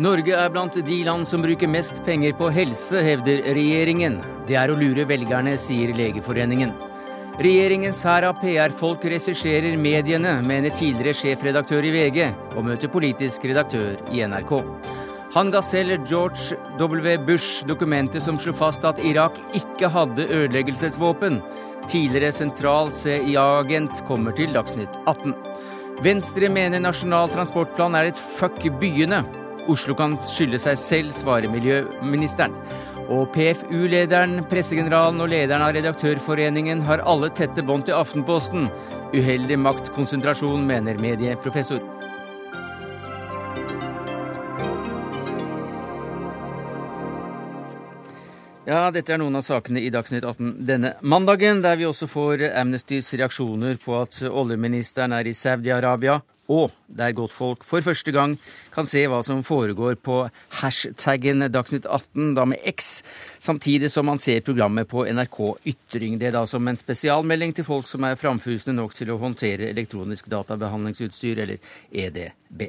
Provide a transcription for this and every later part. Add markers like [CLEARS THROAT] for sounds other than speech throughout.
Norge er blant de land som bruker mest penger på helse, hevder regjeringen. Det er å lure velgerne, sier Legeforeningen. Regjeringens hær av PR-folk regisserer mediene, mener tidligere sjefredaktør i VG, og møter politisk redaktør i NRK. Han ga selv George W. Bush dokumentet som slo fast at Irak ikke hadde ødeleggelsesvåpen. Tidligere sentral CIA-agent kommer til Dagsnytt 18. Venstre mener Nasjonal transportplan er et fuck byene. Oslo kan skylde seg selv, svarer miljøministeren. Og PFU-lederen, pressegeneralen og lederen av Redaktørforeningen har alle tette bånd til Aftenposten. Uheldig maktkonsentrasjon, mener medieprofessor. Ja, dette er noen av sakene i Dagsnytt 18 denne mandagen, der vi også får Amnestys reaksjoner på at oljeministeren er i Saudi-Arabia og der godtfolk for første gang kan se hva som foregår på hashtaggen Dagsnytt 18, da med X, samtidig som man ser programmet på NRK Ytring. Det er da som en spesialmelding til folk som er framfusende nok til å håndtere elektronisk databehandlingsutstyr, eller EDB.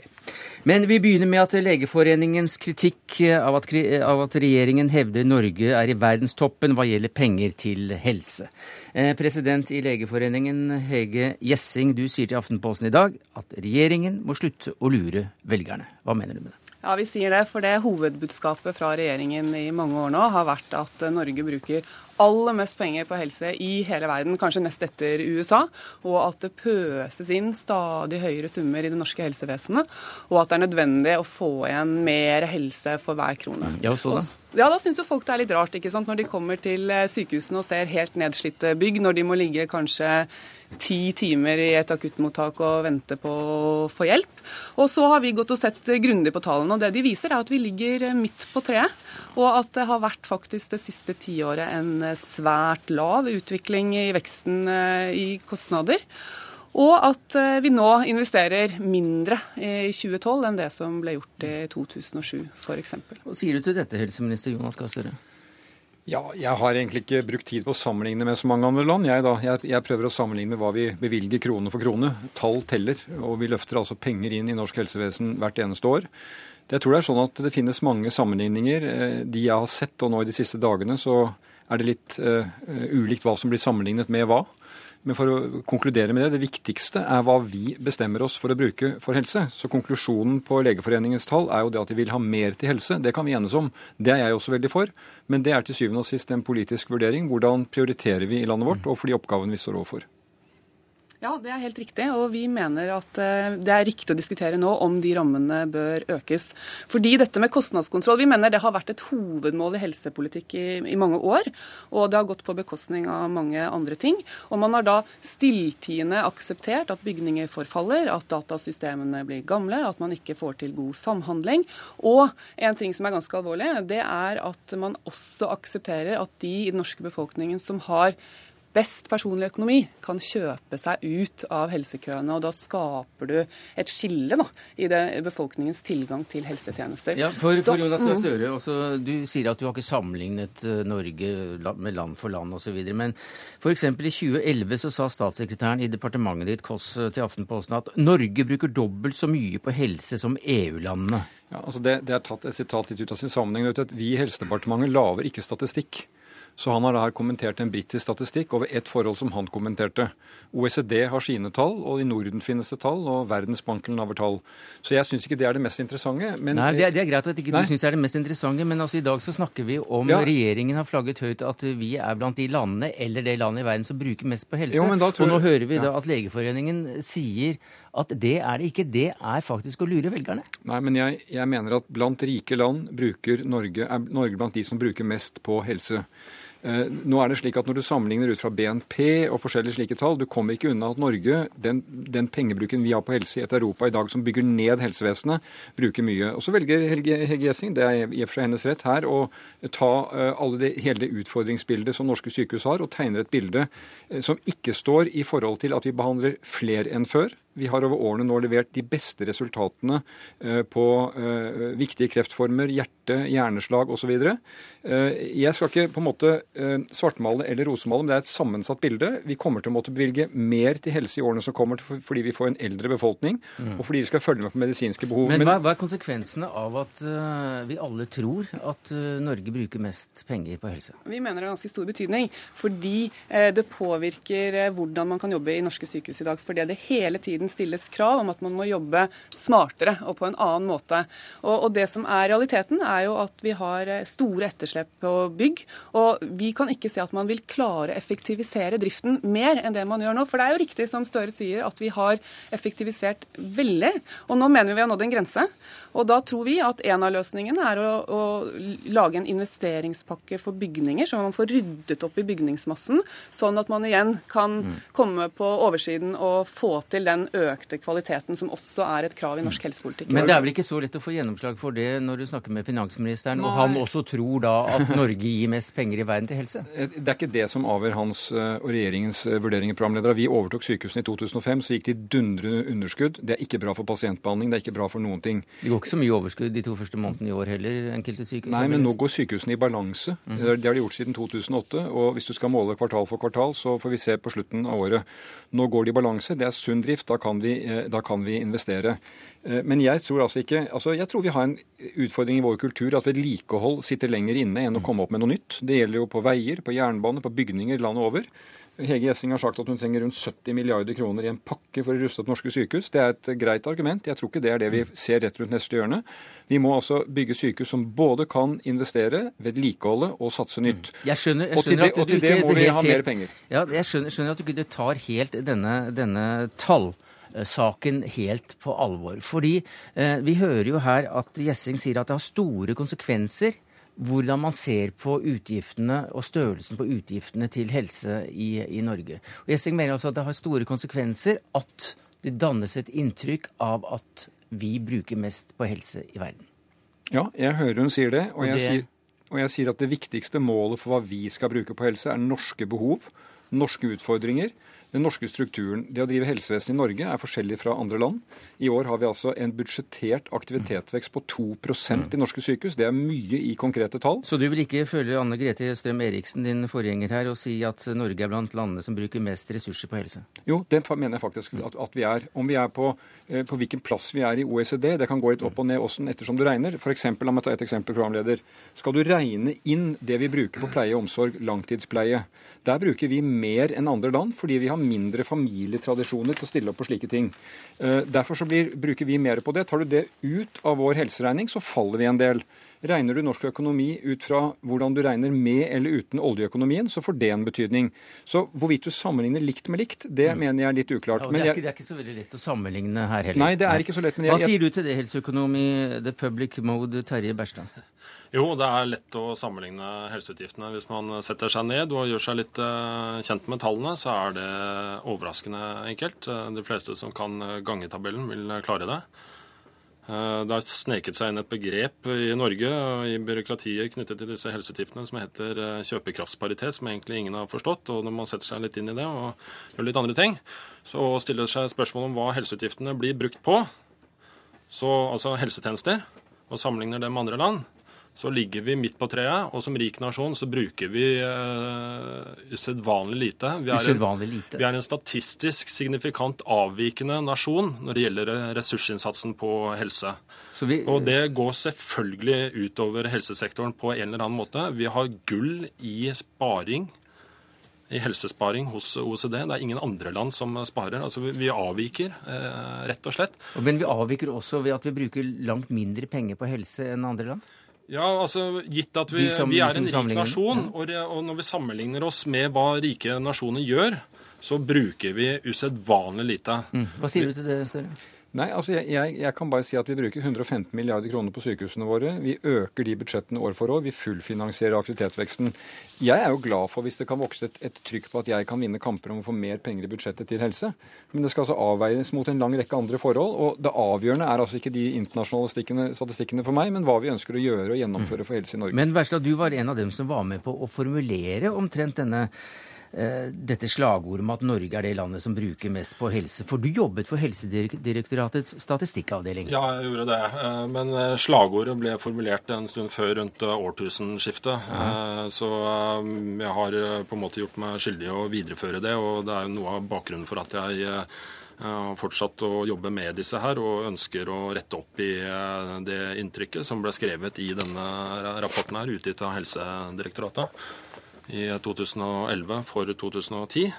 Men vi begynner med at Legeforeningens kritikk av at, av at regjeringen hevder Norge er i verdenstoppen hva gjelder penger til helse. Eh, president i Legeforeningen, Hege Gjessing, du sier til Aftenposten i dag at regjeringen må slutte å lure velgerne. Hva mener du med det? Ja, vi sier det, for det hovedbudskapet fra regjeringen i mange år nå har vært at Norge bruker aller mest penger på helse i hele verden, kanskje nest etter USA, og at det pøses inn stadig høyere summer i det norske helsevesenet, og at det er nødvendig å få igjen mer helse for hver krone. Ja, så da. Ja, da syns jo folk det er litt rart ikke sant? når de kommer til eh, sykehusene og ser helt nedslitte bygg, når de må ligge kanskje ti timer i et akuttmottak og vente på å få hjelp. Og så har vi gått og sett grundig på tallene, og det de viser er at vi ligger midt på treet. Og at det har vært faktisk det siste tiåret en svært lav utvikling i veksten eh, i kostnader. Og at eh, vi nå investerer mindre i 2012 enn det som ble gjort i 2007 f.eks. Hva sier du til dette, helseminister Jonas Gahr Støre? Ja, jeg har egentlig ikke brukt tid på å sammenligne med så mange andre land. Jeg, da, jeg, jeg, prøver å sammenligne med hva vi bevilger krone for krone. Tall teller, og vi løfter altså penger inn i norsk helsevesen hvert eneste år. Jeg tror det er sånn at det finnes mange sammenligninger. Eh, de jeg har sett, og nå i de siste dagene, så er det litt uh, ulikt hva som blir sammenlignet med hva. Men for å konkludere med det, det viktigste er hva vi bestemmer oss for å bruke for helse. Så konklusjonen på Legeforeningens tall er jo det at de vil ha mer til helse. Det kan vi enes om. Det er jeg også veldig for. Men det er til syvende og sist en politisk vurdering. Hvordan prioriterer vi i landet vårt, og for de oppgavene vi står overfor. Ja, det er helt riktig. Og vi mener at eh, det er riktig å diskutere nå om de rammene bør økes. Fordi dette med kostnadskontroll, vi mener det har vært et hovedmål i helsepolitikk i, i mange år. Og det har gått på bekostning av mange andre ting. Og man har da stilltiende akseptert at bygninger forfaller, at datasystemene blir gamle, at man ikke får til god samhandling. Og en ting som er ganske alvorlig, det er at man også aksepterer at de i den norske befolkningen som har best personlig økonomi kan kjøpe seg ut av helsekøene. og Da skaper du et skille da, i det, befolkningens tilgang til helsetjenester. Ja, for, for Jonas Gahr mm. Støre, også, Du sier at du har ikke sammenlignet eh, Norge med land for land osv. Men f.eks. i 2011 så sa statssekretæren i departementet ditt Kåss til Aftenposten at Norge bruker dobbelt så mye på helse som EU-landene. Ja, altså det, det, er tatt et sitat litt ut av sin sammenheng. Vi i Helsedepartementet lager ikke statistikk. Så han har her kommentert en britisk statistikk over ett forhold som han kommenterte. OECD har sine tall, og i Norden finnes det tall, og Verdensbanken har tall. Så jeg syns ikke det er det mest interessante. Men, Nei, det er, det er, greit at ikke nei. du syns det er det mest interessante, men altså i dag så snakker vi om ja. regjeringen har flagget høyt at vi er blant de landene, eller det landet i verden som bruker mest på helse. Jo, og nå hører vi da at Legeforeningen sier at det er det ikke. Det er faktisk å lure velgerne. Nei, men jeg, jeg mener at blant rike land bruker Norge, er Norge blant de som bruker mest på helse. Eh, nå er det slik at Når du sammenligner ut fra BNP og forskjellige slike tall, du kommer ikke unna at Norge, den, den pengebruken vi har på helse i et Europa i dag som bygger ned helsevesenet, bruker mye. Og Så velger Helge, Helge det er i og for seg hennes rett her, å ta uh, alle det, hele det utfordringsbildet som norske sykehus har, og tegner et bilde uh, som ikke står i forhold til at vi behandler flere enn før Vi har over årene nå levert de beste resultatene eh, på eh, viktige kreftformer, hjerte, hjerneslag osv. Jeg skal ikke på en måte svartmale eller rosemale, men det er et sammensatt bilde. Vi kommer til å måtte bevilge mer til helse i årene som kommer, fordi vi får en eldre befolkning, mm. og fordi vi skal følge med på medisinske behov. Men hva, hva er konsekvensene av at vi alle tror at Norge bruker mest penger på helse? Vi mener det har ganske stor betydning, fordi det påvirker hvordan man kan jobbe i norske sykehus i dag. fordi det hele tiden stilles krav om at man må jobbe smartere og på en annen måte. Og, og det som er realiteten, er jo at vi har eh, store etterslep på bygg. Og vi kan ikke se at man vil klare effektivisere driften mer enn det man gjør nå. For det er jo riktig som Støre sier, at vi har effektivisert veldig. Og nå mener vi vi har nådd en grense. Og da tror vi at en av løsningene er å, å, lage en investeringspakke for bygninger, så man får ryddet opp i bygningsmassen, sånn at man igjen kan mm. komme på oversiden og få til den økte kvaliteten som også er et krav i norsk helsepolitikk. Men det er vel ikke så lett å få gjennomslag for det når du snakker med finansministeren, Nei. og han også tror da at Norge gir mest penger i verden til helse? [LAUGHS] Eh, det er ikke det som avgjør hans eh, og regjeringens eh, vurderinger, programledere. Vi overtok sykehusene i 2005, så gikk de dundrende underskudd. Det er ikke bra for pasientbehandling, det er ikke bra for noen ting. Det går ikke så mye overskudd de to første månedene i år heller, enkelte sykehus? Nei, men nå går sykehusene i balanse. Mm. Det har de gjort siden 2008. Og hvis du skal måle kvartal for kvartal, så får vi se på slutten av året. Nå går de i balanse. Det er sunn drift. Da kan vi, eh, da kan vi investere. Eh, men jeg tror altså ikke altså Jeg tror vi har en utfordring i vår kultur at vedlikehold sitter lenger inne enn å mhm. komme opp med noe nytt. Det gjelder jo på veier, på jernbane, på bygninger landet over. Hege Gjessing har sagt at hun trenger rundt 70 milliarder kroner i en pakke for å ruste opp norske sykehus. Det er et greit argument. Jeg tror ikke det er det vi ser rett rundt neste hjørne. Vi må altså bygge sykehus som både kan investere, vedlikeholde og satse nytt. Mm. Jeg skjønner, jeg skjønner og, til det, og til det må vi ha mer penger. Ja, jeg skjønner, skjønner at du ikke tar helt denne, denne tallsaken helt på alvor. Fordi eh, vi hører jo her at Gjessing sier at det har store konsekvenser hvordan man ser på utgiftene og størrelsen på utgiftene til helse i, i Norge. Og jeg mener altså at det har store konsekvenser at det dannes et inntrykk av at vi bruker mest på helse i verden. Ja, jeg hører hun sier det. Og, og jeg, det... Sier, og jeg sier at det viktigste målet for hva vi skal bruke på helse, er norske behov, norske utfordringer den norske strukturen. Det å drive helsevesen i Norge er forskjellig fra andre land. I år har vi altså en budsjettert aktivitetsvekst på 2% i norske sykehus. Det er mye i konkrete tall. Så du vil ikke følge Anne Grete Strøm Eriksen, din forgjenger her, og si at Norge er blant landene som bruker mest ressurser på helse? Jo, det mener jeg faktisk at, at vi er. Om vi er på, eh, på, hvilken plass vi er i OECD, det kan gå litt opp og ned også ettersom du regner. For eksempel, La meg ta et eksempel, programleder. Skal du regne inn det vi bruker på pleie og omsorg, langtidspleie, der bruker vi mer enn andre land fordi vi har mindre familietradisjoner til å stille opp på slike ting. Eh, derfor så blir, bruker vi mer på det. Tar du det ut av vår helseregning, så faller vi en del. Regner du norsk økonomi ut fra hvordan du regner med eller uten oljeøkonomien, så får det en betydning. Så hvorvidt du sammenligner likt med likt, det mm. mener jeg er litt uklart. Ja, det, er ikke, det, er ikke, så veldig lett å sammenligne her heller. Nei, det er ikke så lett. Jeg, Hva sier du til det, helseøkonom i The Public Mode, Terje Berstad? [LAUGHS] Jo, det er lett å sammenligne helseutgiftene. Hvis man setter seg ned og gjør seg litt uh, kjent med tallene, så er det overraskende enkelt. Eh, de fleste som kan gangetabellen, vil klare det. Uh, det har sneket seg inn et begrep i Norge i byråkratiet knyttet til disse helseutgiftene som heter kjøpekraftsparitet, som egentlig ingen har forstått. Og når man setter seg litt inn i det og gjør litt andre ting, så stiller seg spørsmål om hva helseutgiftene blir brukt på, så, altså helsetjenester, og sammenligner det med andre land, så ligger vi midt på treet, og som rik nasjon så bruker vi uh, usedvanlig lite. Vi er, usedvanlig lite. vi er en statistisk signifikant avvikende nasjon når det gjelder ressursinnsatsen på helse. Vi, og det går selvfølgelig utover helsesektoren på en eller annen måte. Vi har gull i sparing i helsesparing hos OECD. Det er ingen andre land som sparer. Altså Vi avviker, eh, rett og slett. Men vi avviker også ved at vi bruker langt mindre penger på helse enn andre land? Ja, altså Gitt at vi, vi er en rik nasjon, og, og når vi sammenligner oss med hva rike nasjoner gjør, så bruker vi usedvanlig lite. Mm. Hva sier du til det, Støre? Nei, altså jeg, jeg, jeg, kan bare si at vi bruker 115 milliarder kroner på sykehusene våre. Vi øker de budsjettene år for år. Vi fullfinansierer aktivitetsveksten. Jeg er jo glad for hvis det kan vokse et, et, trykk på at jeg kan vinne kamper om å få mer penger i budsjettet til helse. Men det skal altså avveies mot en lang rekke andre forhold. Og det avgjørende er altså ikke de internasjonale statistikkene for meg, men hva vi ønsker å gjøre og gjennomføre for helse i Norge. Men Bersla, du var en av dem som var med på å formulere omtrent denne dette slagordet om at Norge er det landet som bruker mest på helse. For du jobbet for Helsedirektoratets statistikkavdeling? Ja, jeg gjorde det. Men slagordet ble formulert en stund før rundt årtusenskiftet. Ja. Så jeg har på en måte gjort meg skyldig i å videreføre det, og det er noe av bakgrunnen for at jeg har fortsatt å jobbe med disse her, og ønsker å rette opp i eh, det inntrykket som ble skrevet i denne rapporten her, utgitt av Helsedirektoratet i 2011 for 2010.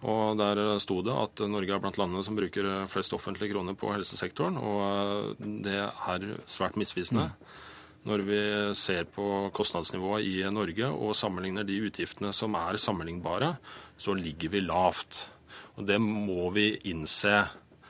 Og Der sto det at Norge er blant landene som bruker flest offentlige kroner på helsesektoren. Og eh, det er svært misvisende. Mm. Når vi ser på kostnadsnivået i Norge og sammenligner de utgiftene som er sammenlignbare, så ligger vi lavt. Og det må vi innse.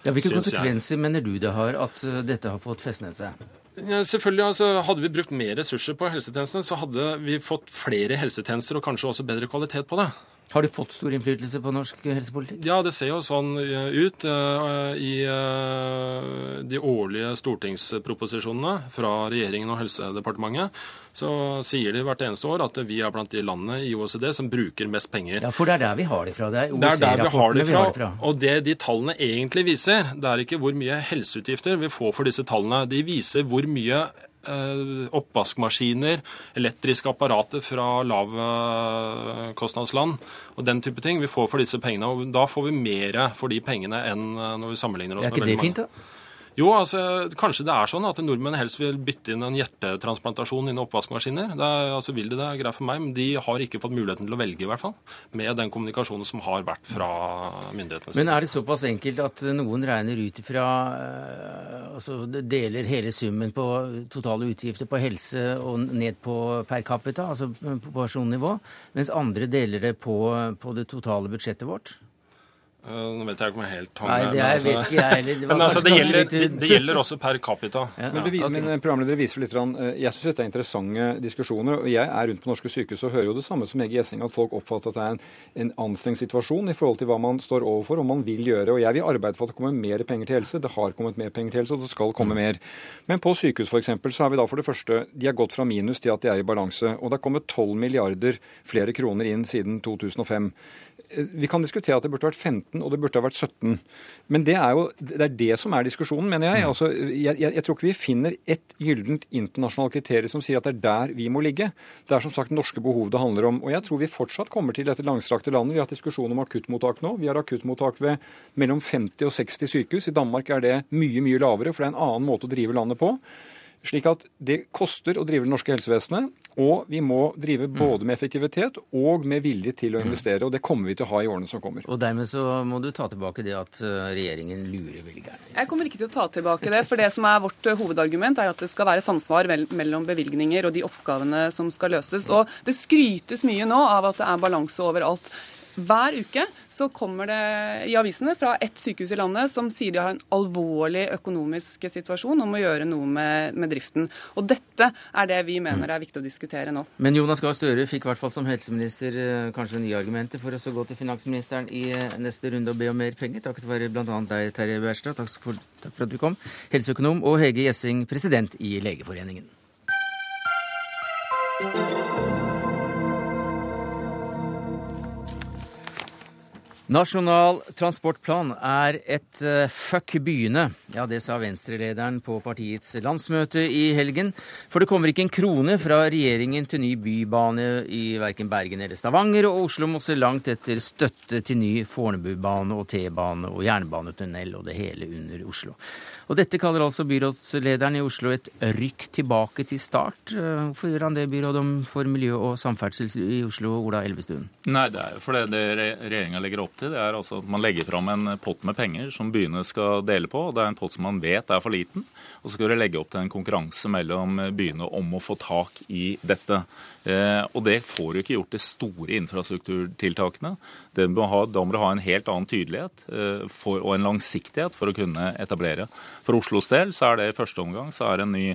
Ja, hvilke konsekvenser jeg. mener du det har at uh, dette har fått festnet seg? Ja, selvfølgelig, altså Hadde vi brukt mer ressurser på helsetjenestene, så hadde vi fått flere helsetjenester og kanskje også bedre kvalitet på det. Har du fått stor innflytelse på norsk helsepolitikk? Ja, det ser jo sånn eh, ut. Eh, I de årlige stortingsproposisjonene fra regjeringen og Helsedepartementet så sier de hvert eneste år at vi er blant de landene i OECD som bruker mest penger. Ja, For det er der vi har det fra. Det er OECD-rapportene vi, vi har det fra. Og det de tallene egentlig viser, det er ikke hvor mye helseutgifter vi får for disse tallene. De viser hvor mye eh, oppvaskmaskiner, elektriske apparater fra lavkostnadsland og den type ting vi får for disse pengene. og Da får vi mer for de pengene enn eh, når vi sammenligner oss med veldig mange. Er ikke det fint, da? Jo, altså, kanskje det er sånn at nordmenn helst vil bytte inn en hjertetransplantasjon innen oppvaskmaskiner. Det er, altså, vil de det er greit for meg, men de har ikke fått muligheten til å velge, i hvert fall. Med den kommunikasjonen som har vært fra myndighetene. Men er det såpass enkelt at noen regner ut ifra uh, altså deler hele summen på totale utgifter på helse og ned på per capita, altså på personnivå, mens andre deler det på, på det totale budsjettet vårt? Eh, nå vet jeg ikke om jeg helt har Nei, det er, vet ikke jeg heller. Det, men altså, det, gjelder, det, det, gjelder, også per capita. Ja, men, det, okay. men programledere viser litt, eh, Jeg syns dette er interessante diskusjoner. og Jeg er rundt på norske sykehus og hører jo det samme som Hege Gjessing, at folk oppfatter at det er en, en anstrengt situasjon i forhold til hva man står overfor og man vil gjøre. og Jeg vil arbeide for at det kommer mer penger til helse. Det har kommet mer penger til helse, og det skal komme mer. Men på sykehus for eksempel, så har vi da for det første De har gått fra minus til at de er i balanse. Og det har kommet 12 milliarder flere kroner inn siden 2005. Vi kan diskutere at det burde vært 15, og det burde ha vært 17. Men det er jo det, er det som er diskusjonen, mener jeg. Altså, jeg, jeg. jeg, tror ikke vi finner ett gyllent internasjonalt kriterium som sier at det er der vi må ligge. Det er som sagt norske behov det handler om. Og jeg tror vi fortsatt kommer til dette langstrakte landet. Vi har hatt diskusjon om akuttmottak nå. Vi har akuttmottak ved mellom 50 og 60 sykehus. I Danmark er det mye, mye lavere, for det er en annen måte å drive landet på. Slik at det koster å drive det norske helsevesenet, og vi må drive mm. både med effektivitet og med vilje til å mm. investere. Og det kommer vi til å ha i årene som kommer. Og dermed så må du ta tilbake det at eh, regjeringen lurer velgerne. Jeg kommer ikke til å ta tilbake det. For det som er vårt eh, hovedargument, er at det skal være samsvar mellom bevilgninger og de oppgavene som skal løses. Og det skrytes mye nå av at det er balanse overalt. Hver uke så kommer det i avisene fra ett sykehus i landet som sier de har en alvorlig økonomisk situasjon og må gjøre noe med, med driften. Og dette er det vi mener er viktig å diskutere nå. Men Jonas Gahr Støre fikk i hvert fall som helseminister eh, kanskje nye argumenter for å gå til finansministeren i eh, neste runde og be om mer penger, takket være bl.a. deg, Terje Bærstad. Takk for, takk for at du kom. Helseøkonom og Hege Gjessing, president i Legeforeningen. Nasjonal transportplan er et uh, fuck byene. Ja, det sa Venstre-lederen på partiets landsmøte i helgen. For det kommer ikke en krone fra regjeringen til ny bybane i verken Bergen eller Stavanger, og Oslo må se langt etter støtte til ny Fornebubane og T-bane og jernbanetunnel og det hele under Oslo. Og dette kaller altså byrådslederen i Oslo et rykk tilbake til start. Eh, hvorfor gjør han det, byråd for miljø og samferdsel i Oslo, Ola Elvestuen? Nei, det er jo fordi det regjeringa legger opp til, det er altså at man legger fram en pott med penger som byene skal dele på. Det er en pott som man vet er for liten. Og så skal dere legge opp til en konkurranse mellom byene om å få tak i dette. Eh, og det får du ikke gjort de store infrastrukturtiltakene. Må da må du ha en helt annen tydelighet eh, og en langsiktighet for å kunne etablere. For Oslos del så er det i første omgang så er det en ny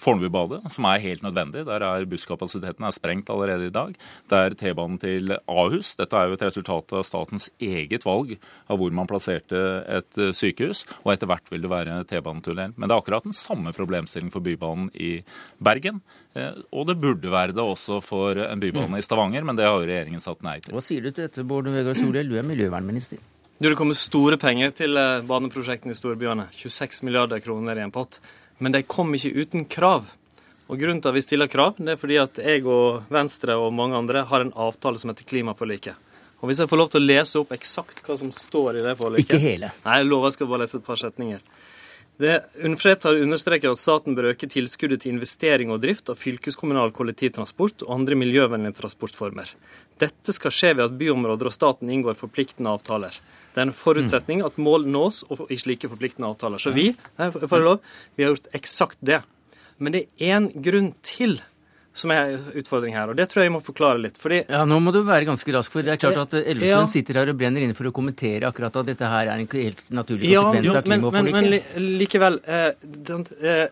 Fornebubadet, som er helt nødvendig. Der er busskapasiteten er sprengt allerede i dag. Det er T-banen til Ahus. Dette er jo et resultat av statens eget valg av hvor man plasserte et eh, sykehus. Og etter hvert vil det være T-banetunnel. Men det er akkurat den samme problemstilling for Bybanen i Bergen. Eh, og det burde være det også for en bybane i Stavanger, men det har jo regjeringen sagt nei til. Hva sier du til dette, Bård Vegar Solhjell, du er miljøvernminister? Du, Det kommer store penger til eh, baneprosjektene i storbyene. 26 milliarder kroner i en pott. Men de kom ikke uten krav. Og Grunnen til at vi stiller krav, det er fordi at jeg og Venstre og mange andre har en avtale som heter klimaforliket. Og Hvis jeg får lov til å lese opp eksakt hva som står i det forliket Ikke hele. Nei, jeg lover jeg skal bare lese et par setninger. Det har understreket at staten bør øke tilskuddet til investering og drift av fylkeskommunal kollektivtransport og andre miljøvennlige transportformer. Dette skal skje ved at byområder og staten inngår forpliktende avtaler. Det er en forutsetning at mål nås i slike forpliktende avtaler. Så vi, for lov, vi har gjort eksakt det. Men det er én grunn til som er utfordring her, og det tror jeg jeg må forklare litt. fordi... Ja, Nå må du være ganske rask, for det er klart at Elvestuen ja. sitter her og brenner inne for å kommentere akkurat at dette her er en helt naturlig konsekvens ja, av klimaforliket. Men, men, likevel, eh, den, eh,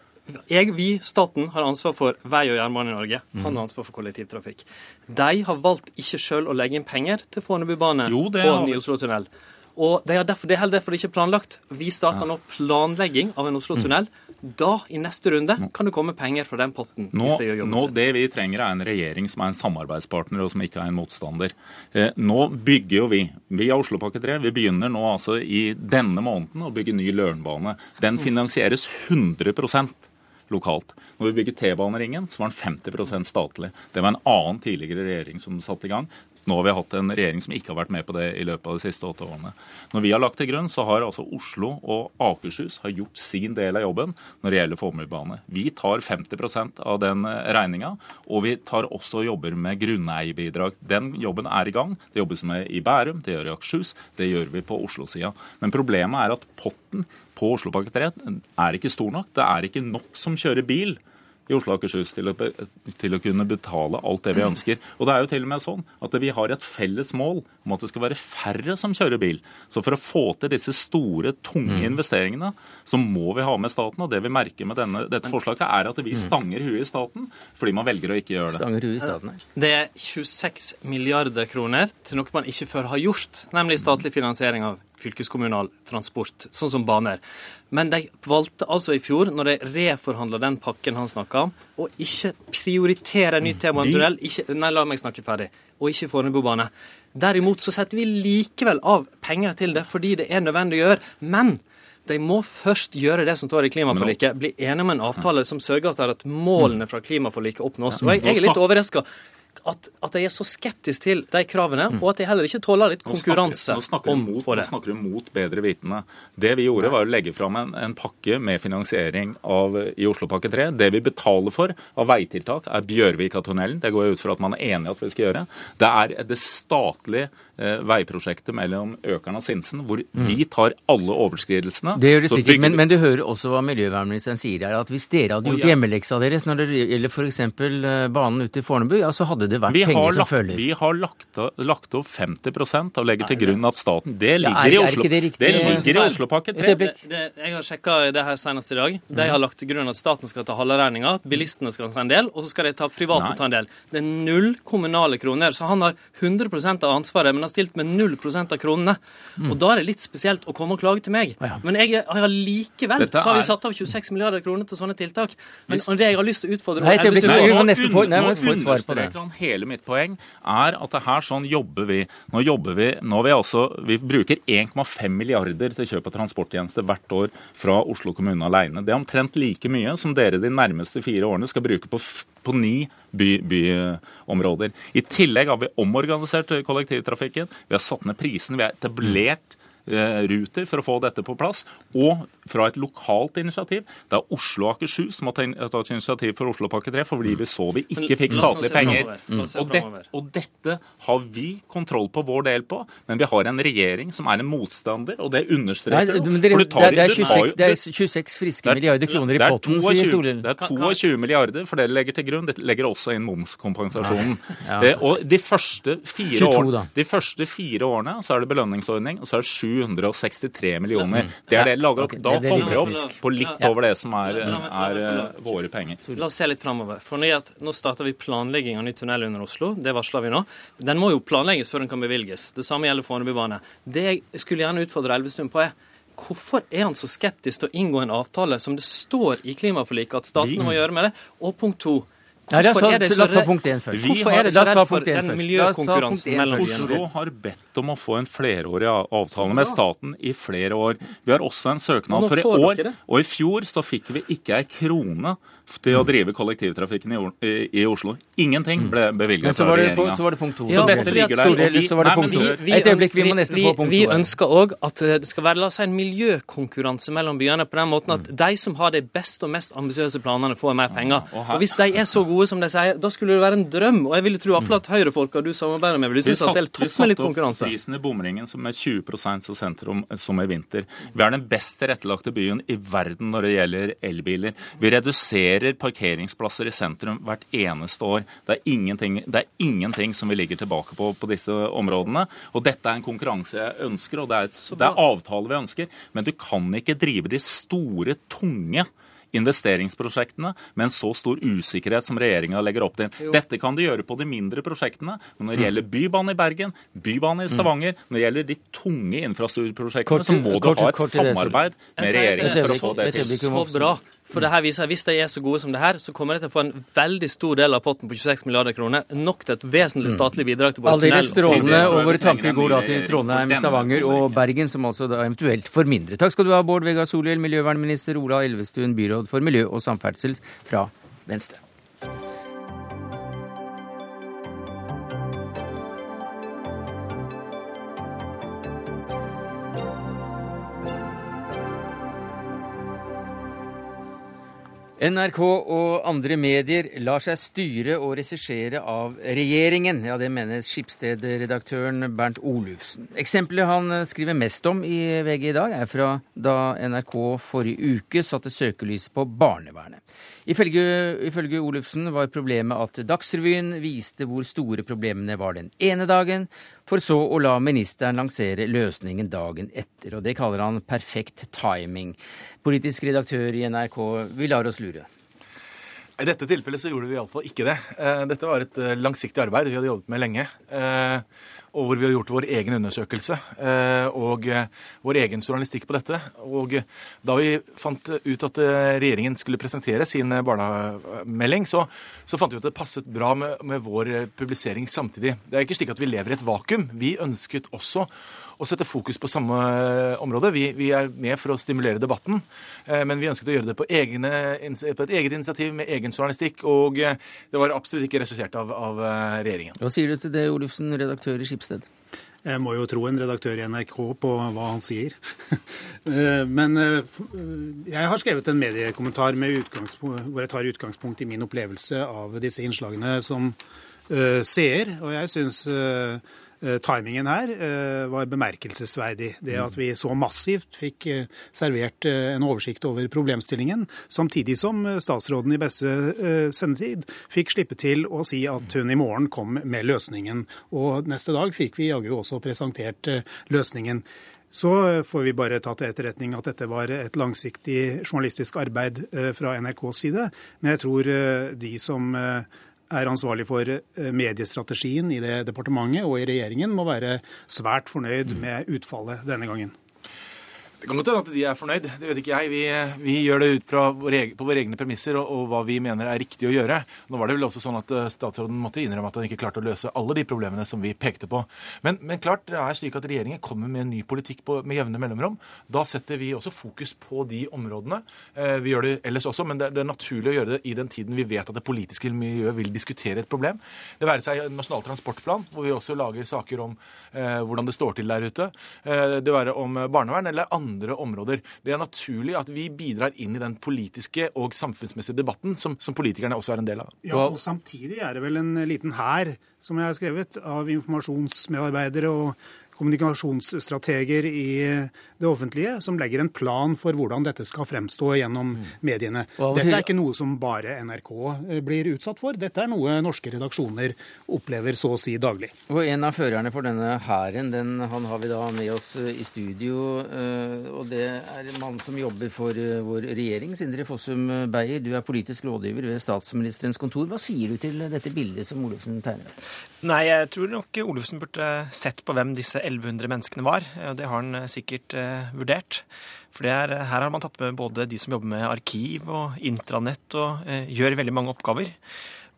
jeg, vi, staten, har ansvar for vei og jernbane i Norge. Han har ansvar for kollektivtrafikk. De har valgt ikke sjøl å legge inn penger til Fornebubane og ny Oslo-tunnel. Og det er, derfor, det er heller derfor det ikke er planlagt. Vi starter nå planlegging av en Oslo-tunnel. Da, i neste runde, kan det komme penger fra den potten. Nå, hvis det gjør jobben nå, Det vi trenger, er en regjering som er en samarbeidspartner, og som ikke er en motstander. Eh, nå bygger jo vi, vi via Oslopakke 3, vi begynner nå altså i denne måneden å bygge ny Lørenbane. Den finansieres 100% lokalt. Når vi bygger T-baneringen, så var den 50% statlig. Det var en annen tidligere regjering som satte i gang. Nå har vi hatt en regjering som ikke har vært med på det i løpet av de siste åtte årene. Når vi har lagt til grunn, så har altså Oslo og Akershus har gjort sin del av jobben når det gjelder formuebane. Vi tar 50% av den regninga, og vi tar også jobber med grunneierbidrag. Den jobben er i gang. Det jobbes med i Bærum, det gjør i Akershus, det gjør vi på Oslo-sida. Men problemet er at potten på Oslopakke 3 er ikke stor nok. Det er ikke nok som kjører bil i Oslo og Akershus til å, til å, kunne betale alt det vi [CLEARS THROAT] ønsker. Og det er jo til og med sånn at vi har et felles mål om at det skal være færre som kjører bil. Så for å få til disse store, tunge mm. investeringene, så må vi ha med staten. Og det vi merker med denne, dette forslaget, er at vi mm. stanger huet i staten fordi man velger å ikke gjøre det. Stanger huet i staten, Det er 26 milliarder kroner til noe man ikke før har gjort, nemlig statlig finansiering av fylkeskommunal transport, sånn som baner. Men de valgte altså i fjor, når de reforhandla den pakken han snakka om, å ikke prioritere en ny T-banetunnel. Nei, la meg snakke ferdig. Og ikke Fornebubane. Derimot så setter vi likevel av penger til det fordi det er nødvendig å gjøre. Men de må først gjøre det som står i klimaforliket. Bli enige om en avtale som sørger for at målene fra klimaforliket oppnås. Og jeg, jeg er litt overraska at, at jeg er så skeptisk til de kravene, mm. og at jeg heller ikke tåler litt konkurranse nå snakker, nå snakker om, Nå snakker du mot bedre vitende. Det vi gjorde, var å legge fram en, en pakke med finansiering av, i Oslopakke 3. Det vi betaler for av veitiltak, er Bjørvika-tunnelen. Det går jeg ut fra at man er enig i at vi skal gjøre. Det er det statlige eh, veiprosjektet mellom Økern og Sinsen, hvor mm. vi tar alle overskridelsene. Det gjør det sikkert, men, men, du hører også hva miljøvernministeren sier her, at hvis dere hadde gjort hjemmeleksa deres når det gjelder f.eks. Eh, banen ut til Fornebu, ja, så hadde det vært vi penger som følger. Vi har lagt, lagt opp 50% og legger til grunn at staten Det ligger er, i Oslo. Det, det, ligger i Oslopakke 3. jeg har sjekka det her senest i dag. De har lagt til grunn at staten skal ta halve regninga, at bilistene skal ta en del, og så skal de ta private Nei. ta en del. Det er null kommunale kroner. Så han har 100% av ansvaret, men har stilt med null prosent av kronene. Mm. Og da er det litt spesielt å komme og klage til meg. Ja. Men jeg har likevel så har vi satt av 26 milliarder kroner til sånne tiltak. Men Hvis... det jeg har lyst til å utfordre Nei, det må, må, må, må, må, må, understreker han hele mitt poeng er at det her sånn jobber vi. Nå jobber vi nå vi altså, Vi bruker 1,5 milliarder til kjøp av transporttjenester hvert år fra Oslo kommune alene. Det er omtrent like mye som dere de nærmeste fire årene skal bruke på, på ni by, byområder. I tillegg har vi omorganisert kollektivtrafikken. Vi har satt ned prisen, Vi har etablert Eh, ruter for å få dette på plass, og fra et lokalt initiativ. Det er Oslo og Akershus som har tatt initiativ for Oslopakke 3, fordi vi så vi ikke fikk statlige penger. Og, det, og, dette har vi kontroll på vår del på, men vi har en regjering som er en motstander, og det understreker jo. Det, det, er 26, det er 26 friske milliarder kroner i potten, sier Solhjell. Det er 22 milliarder, for det legger til grunn. Det legger også inn momskompensasjonen. Ja. Og de første fire, 22, år, de første fire årene så er det belønningsordning, og så er det 763 millioner. Det er det lager opp. Da kommer vi opp på litt over det som er, er eh, våre penger. La oss se litt framover. For nå starter vi planlegging av ny tunnel under Oslo. Det varsler vi nå. Den må jo planlegges før den kan bevilges. Det samme gjelder Fornebubane. Det jeg skulle gjerne utfordre Elvestuen på, er hvorfor er han så skeptisk til å inngå en avtale som det står i klimaforliket at staten må gjøre med det? Og punkt to, Nei, la oss ta punkt én først. Hvorfor er det så redd for den miljøkonkurransen mellom byene? Oslo har bedt om å få en flerårig avtale med staten i flere år. Vi har også en søknad for i år, og i fjor så fikk vi ikke ei krone til å drive kollektivtrafikken i, i Oslo. Ingenting ble bevilget fra regjeringa. Så var det punkt to. Så dette ligger der. Så var det punkt to. Et øyeblikk, vi må nesten få punkt to. Vi ønsker òg at det skal være la oss si, en miljøkonkurranse mellom byene på den måten at de som har de beste og mest ambisiøse planene, får mer penger. Og hvis de er så gode som de sier, da skulle det være en drøm. Og jeg ville tro iallfall at Høyre-folka du samarbeider med, ville synes at det er topp med litt konkurranse. Vi prisen i bomringen som er 20 så sentrum som i vinter. Vi er den best tilrettelagte byen i verden når det gjelder elbiler. Vi reduserer parkeringsplasser i sentrum hvert eneste år. Det er ingenting, det er ingenting som vi ligger tilbake på på disse områdene. Og dette er en konkurranse jeg ønsker, og det er, et, det er avtale vi ønsker. Men du kan ikke drive de store, tunge investeringsprosjektene med en så stor usikkerhet som regjeringa legger opp til. Dette kan du gjøre på de mindre prosjektene, men når det mm. gjelder bybane i Bergen, bybane i mm. Stavanger, når det gjelder de tunge infrastrukturprosjektene, så må du ha et samarbeid med regjeringen for å få det til. Så bra. For det her viser at Hvis de er så gode som det her, så kommer de til å få en veldig stor del av potten på 26 milliarder kroner. Nok til et vesentlig mm. statlig bidrag til både tunnel strålende, og våre tanker går da til Trondheim, Stavanger og Bergen, som altså da eventuelt får mindre. Takk skal du ha, Bård Vegar Solhjell, miljøvernminister, Ola Elvestuen, byråd for miljø og samferdsel fra Venstre. NRK og andre medier lar seg styre og regissere av regjeringen. Ja, det mener Skipsted-redaktøren Bernt Olufsen. Eksempelet han skriver mest om i VG i dag, er fra da NRK forrige uke satte søkelyset på barnevernet. Ifølge, ifølge Olufsen var problemet at Dagsrevyen viste hvor store problemene var den ene dagen, for så å la ministeren lansere løsningen dagen etter. Og det kaller han perfekt timing. Politisk redaktør i NRK, vi lar oss lure. I dette tilfellet så gjorde vi iallfall ikke det. Eh, dette var et eh, langsiktig arbeid vi hadde jobbet med lenge. Eh, og hvor vi har gjort vår egen undersøkelse og vår egen journalistikk på dette. Og da vi fant ut at regjeringen skulle presentere sin barnemelding, så, så fant vi at det passet bra med, med vår publisering samtidig. Det er ikke slik at vi lever i et vakuum. Vi ønsket også å sette fokus på samme eh, område. Vi, vi, er med for å stimulere debatten, eh, men vi ønsket å gjøre det på, egne, på et eget initiativ med egen journalistikk, og eh, det var absolutt ikke ressursert av, av regjeringen. Hva sier du til det, Olufsen, redaktør i Skipsted? Jeg må jo tro en redaktør i NRK på hva han sier. [LAUGHS] Men jeg har skrevet en mediekommentar hvor jeg tar utgangspunkt i min opplevelse av disse innslagene som seer. Og jeg syns timingen her eh, var bemerkelsesverdig. Det at vi så massivt fikk eh, servert en oversikt over problemstillingen, samtidig som statsråden i beste sendetid fikk slippe til å si at hun i morgen kom med løsningen. Og neste dag fikk vi jaggu også presentert løsningen. Så får vi bare ta til etterretning at dette var et langsiktig journalistisk arbeid fra NRKs side. Men jeg tror de som er ansvarlig for eh, mediestrategien i det departementet og i regjeringen, må være svært fornøyd med utfallet denne gangen. Det kan godt hende at de er fornøyd, det vet ikke jeg. Vi, vi gjør det ut fra våre, på våre egne premisser og, og, hva vi mener er riktig å gjøre. Nå var det vel også sånn at uh, statsråden måtte innrømme at han ikke klarte å løse alle de problemene som vi pekte på. Men, men klart det er slik at regjeringen kommer med en ny politikk på, med jevne mellomrom. Da setter vi også fokus på de områdene. Uh, vi gjør det ellers også, men det, det, er naturlig å gjøre det i den tiden vi vet at det politiske miljøet vil diskutere et problem. Det være seg Nasjonal transportplan, hvor vi også lager saker om eh, hvordan det står til der ute. det være om barnevern eller andre andre områder. Det er naturlig at vi bidrar inn i den politiske og samfunnsmessige debatten som, som politikerne også er en del av. Ja, og Samtidig er det vel en liten hær som jeg har skrevet, av informasjonsmedarbeidere og kommunikasjonsstrateger i det offentlige som legger en plan for hvordan dette skal fremstå gjennom Mm. mediene. Dette er ikke noe som bare NRK eh, blir utsatt for. Dette er noe norske redaksjoner opplever så å si daglig. Og en av førerne for denne hæren, den han har vi da med oss eh, i studio. eh, Og det er en mann som jobber for vår regjering. Sindre Fossum Beyer, du er politisk rådgiver ved statsministerens kontor. Hva sier du til dette bildet som Olufsen tegner? Nei, jeg tror nok Olufsen burde sett på hvem disse 1100 menneskene var. og Det har han eh, sikkert eh, vurdert. For det er, her har man tatt med både de som jobber med arkiv og intranett og eh, gjør veldig mange oppgaver.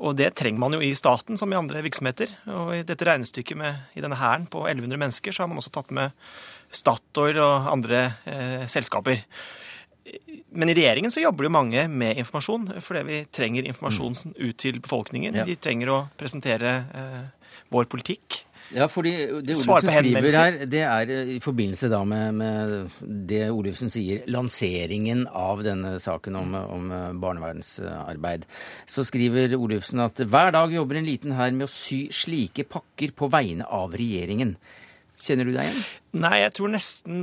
Og det trenger man jo i staten som i andre virksomheter. Og i dette regnestykket med, i denne hæren på 1100 mennesker, så har man også tatt med Statoil og andre eh, selskaper. Men i regjeringen så jobber det jo mange med informasjon, fordi vi trenger informasjon ut til befolkningen. Ja. Vi trenger å presentere eh, vår politikk. Ja, fordi det Olufsen skriver her, det er eh, i forbindelse da med, med det Olufsen sier, lanseringen av denne saken om, om eh, barnevernsarbeid. Så skriver Olufsen at hver dag jobber en liten hær med å sy slike pakker på vegne av regjeringen. Kjenner du deg igjen? Nei, jeg tror nesten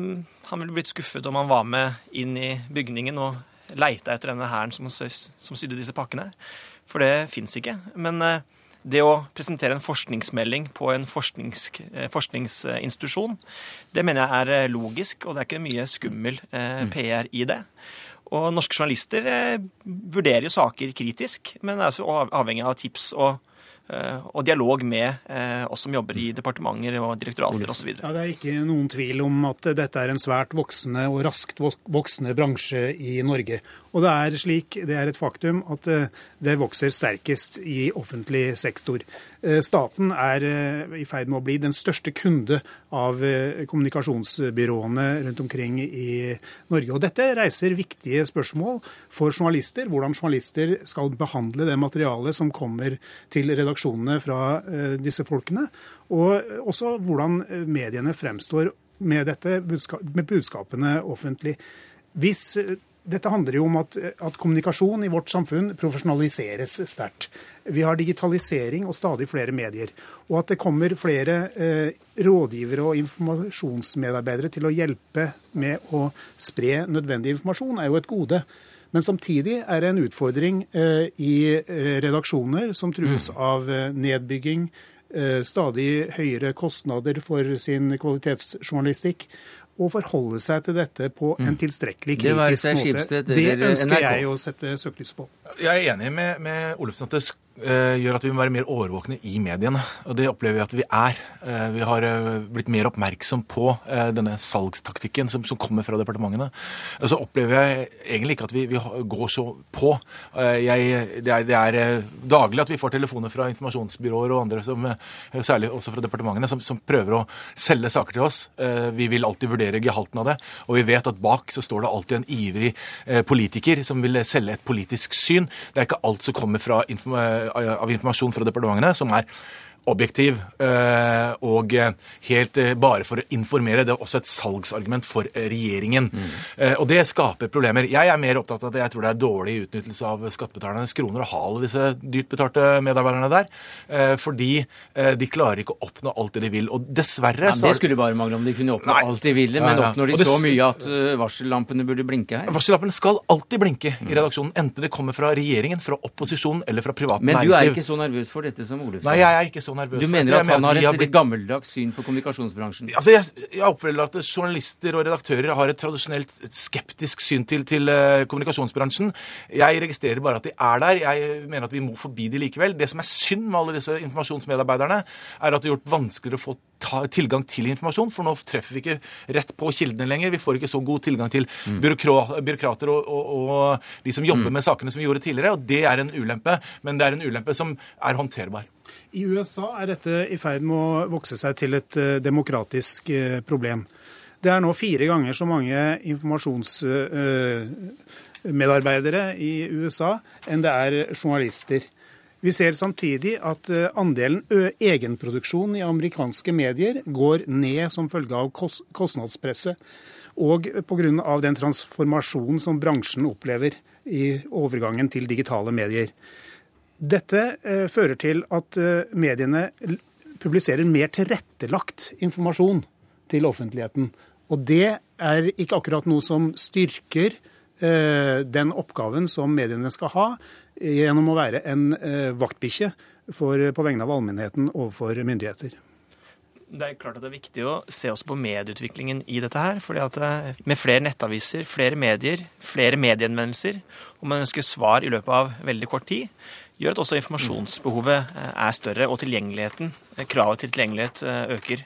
han ville blitt skuffet om han var med inn i bygningen og leita etter denne hæren som, som sydde disse pakkene. For det fins ikke. Men eh, det å presentere en forskningsmelding på en forsknings, eh, forskningsinstitusjon, det mener jeg er eh, logisk, og det er ikke mye skummel eh, PR i det. Og norske journalister vurderer jo saker kritisk, men er altså avhengig av tips og, og dialog med oss som jobber i departementer og direktorater osv. Ja, Det er ikke noen tvil om at dette er en svært voksende og raskt voksende bransje i Norge. Og det er slik, det er et faktum, at eh, det vokser sterkest i offentlig sektor. Eh, Staten er eh, i ferd med å bli den største kunde av kommunikasjonsbyråene rundt omkring i Norge. Og dette reiser viktige spørsmål for journalister. Hvordan journalister skal behandle det materialet som kommer til redaksjonene fra disse folkene. Og også hvordan mediene fremstår med, dette, med budskapene offentlig. Hvis dette handler jo om at, at kommunikasjon i vårt samfunn profesjonaliseres sterkt. Vi har digitalisering og stadig flere medier. Og at det kommer flere eh, rådgivere og informasjonsmedarbeidere til å hjelpe med å spre nødvendig informasjon, er jo et gode. Men samtidig er det en utfordring eh, i eh, redaksjoner som trues av eh, nedbygging, stadig høyere kostnader for sin kvalitetsjournalistikk, og forholde seg til dette på en tilstrekkelig kritisk måte. Det ønsker jeg å sette søkelyset på. Jeg er enig med, med Olufsen at det eh, gjør at vi må være mer årvåkne i mediene. Og det opplever vi at vi er. Eh, vi har eh, blitt mer oppmerksom på eh, denne salgstaktikken som, som kommer fra departementene. Og så opplever jeg egentlig ikke at vi, vi går så på. Eh, jeg, det er, det er eh, daglig at vi får telefoner fra informasjonsbyråer og andre, som, eh, særlig også fra departementene, som, som prøver å selge saker til oss. Eh, vi vil alltid vurdere gehalten av det, og vi vet at bak så står det alltid en ivrig eh, politiker som vil selge et politisk syn. Det er ikke alt som kommer fra inform eh, av informasjon fra departementene som er objektiv eh, og eh, helt eh, bare for å informere. Det er også et salgsargument for regjeringen. Mm. og det skaper problemer. Jeg er mer opptatt av at jeg tror det er dårlig utnyttelse av skattebetalernes kroner å ha alle disse dyrt betalte medarbeiderne der. Fordi de klarer ikke å oppnå alt det de vil. Og dessverre Ja, så det skulle bare mangle om de kunne oppnå Nei. alt de ville, men oppnår de det så mye at varsellampene burde blinke her? Varsellampene skal alltid blinke i redaksjonen, enten det kommer fra regjeringen, fra opposisjonen eller fra privat næringsliv. Men du er ikke så nervøs for dette som Olufsen? Nei, jeg er ikke så nervøs. Du mener at han har et blitt- gammeldags syn på kommunikasjonsbransjen? Altså, jeg, jeg opplever at journalister og redaktører har et tradisjonelt skeptisk syn til, til eh, kommunikasjonsbransjen. Jeg registrerer bare at de er der. Jeg mener at vi må forbi de likevel. Det som er synd med alle disse informasjonsmedarbeiderne, er at det er gjort vanskeligere å få ta, tilgang til informasjon, for nå treffer vi ikke rett på kildene lenger. Vi får ikke så god tilgang til byråkra- byråkrater og, og, og de som jobber med sakene som vi gjorde tidligere, og det er en ulempe. Men det er en ulempe som er håndterbar. I USA er dette i ferd med å vokse seg til et eh, demokratisk eh, problem. Det er nå fire ganger så mange informasjonsmedarbeidere i USA enn det er journalister. Vi ser samtidig at eh, andelen egenproduksjon i amerikanske medier går ned som følge av kos- kostnadspresset, og pga. den transformasjonen som bransjen opplever i overgangen til digitale medier. Dette eh, fører til at eh, mediene publiserer mer tilrettelagt informasjon. til offentligheten. Og det er ikke akkurat noe som styrker eh, den oppgaven som mediene skal ha, gjennom å være en eh, vaktbikkje på vegne av allmennheten overfor myndigheter. Det er klart at det er viktig å se også på medieutviklingen i dette her. fordi at eh, Med flere nettaviser, flere medier, flere medieinnvendelser, og man ønsker svar i løpet av veldig kort tid, gjør at også informasjonsbehovet eh, er større, og tilgjengeligheten, eh, kravet til tilgjengelighet øker.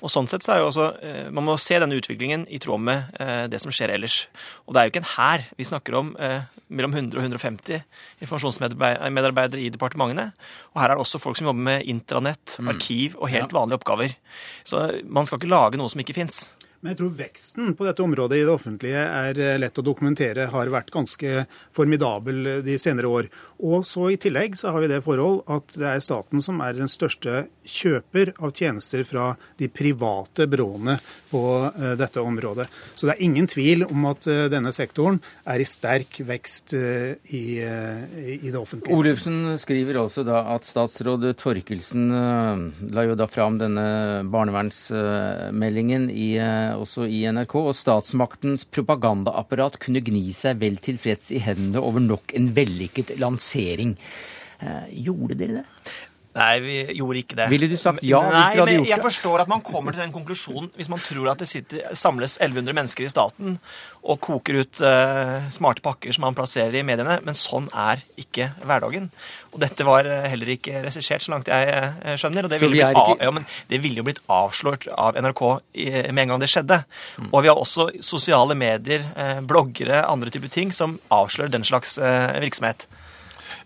Og sånn sett så er jo også, eh, Man må se denne utviklingen i tråd med eh, det som skjer ellers. Og det er jo ikke en hær. Vi snakker om eh, mellom 100 og 150 informasjonsmedarbeidere i departementene. Og her er det også folk som jobber med intranett, mm. arkiv og helt vanlige oppgaver. Så man skal ikke lage noe som ikke fins. Men jeg tror veksten på dette området i det offentlige er eh, lett å dokumentere, har vært ganske formidabel eh, de senere år. Og så I tillegg så har vi det forhold at det er staten som er den største kjøper av tjenester fra de private byråene på uh, dette området. Så det er ingen tvil om at uh, denne sektoren er i sterk vekst uh, i, i, det offentlige. Olufsen skriver altså da at statsråd Torkelsen la jo da fram denne barnevernsmeldingen i også i NRK, og statsmaktens propagandaapparat kunne gni seg vel tilfreds i hendene over nok en vellykket lansering. Eh, gjorde dere det? Nei, vi gjorde ikke det. Ville du sagt ja Nei, hvis dere hadde gjort det? Jeg forstår at man kommer til den konklusjonen hvis man tror at det sitter, samles 1100 mennesker i staten og koker ut uh, smarte pakker som man plasserer i mediene, men sånn er ikke hverdagen. Og dette var eh, heller ikke regissert, så langt jeg uh, skjønner. Og det ville, blitt, ikke... ja, det ville jo blitt avslørt av NRK i, med en gang det skjedde. Mm. Og vi har også sosiale medier, bloggere, andre typer ting som avslører den slags virksomhet.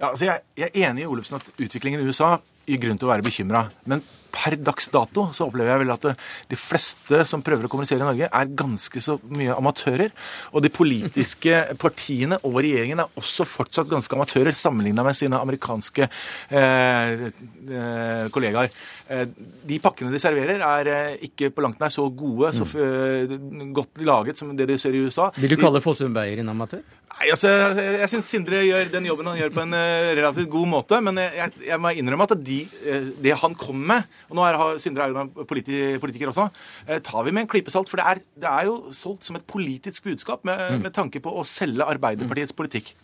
Ja, altså jeg, jeg, er enig i Olufsen at utviklingen i USA grunn til å være bekymra. Men per dags dato så opplever jeg vel at de fleste som prøver å kommunisere i Norge, er ganske så mye amatører. Og de politiske [LAUGHS] partiene og regjeringen er også fortsatt ganske amatører sammenligna med sine amerikanske eh, eh, kollegaer. Eh, de pakkene de serverer, er eh, ikke på langt nær så gode, så mm. godt laget som det de ser i USA. Vil du kalle Fossum Beyer en amatør? Nei, altså, Jeg, jeg syns Sindre gjør den jobben han gjør på en uh, relativt god måte. Men jeg, jeg må innrømme at de, uh, det han kommer med Og nå er, Sindre er jo politi, politiker også. Uh, tar vi med en klype salt. For det er, det er, jo solgt som et politisk budskap med, mm. med tanke på å selge Arbeiderpartiets politikk.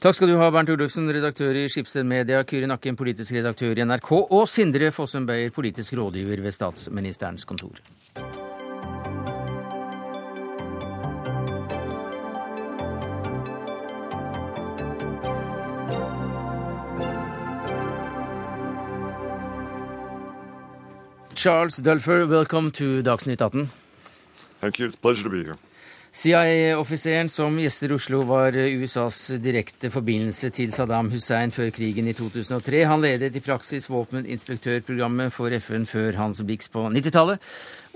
Takk skal du ha, Bernt Olufsen, redaktør i Skipsted Media, Kyrre Nakken, politisk redaktør i NRK, og Sindre Fossum Beyer, politisk rådgiver ved statsministerens kontor. Charles Dulfer, welcome to Dagsnytt 18. Thank you. It's a pleasure to be here. CIA-offiseren som gjester Oslo, var USAs direkte forbindelse til Saddam Hussein før krigen i 2003. Han ledet i praksis våpeninspektørprogrammet for FN før Hans Blix på 90-tallet.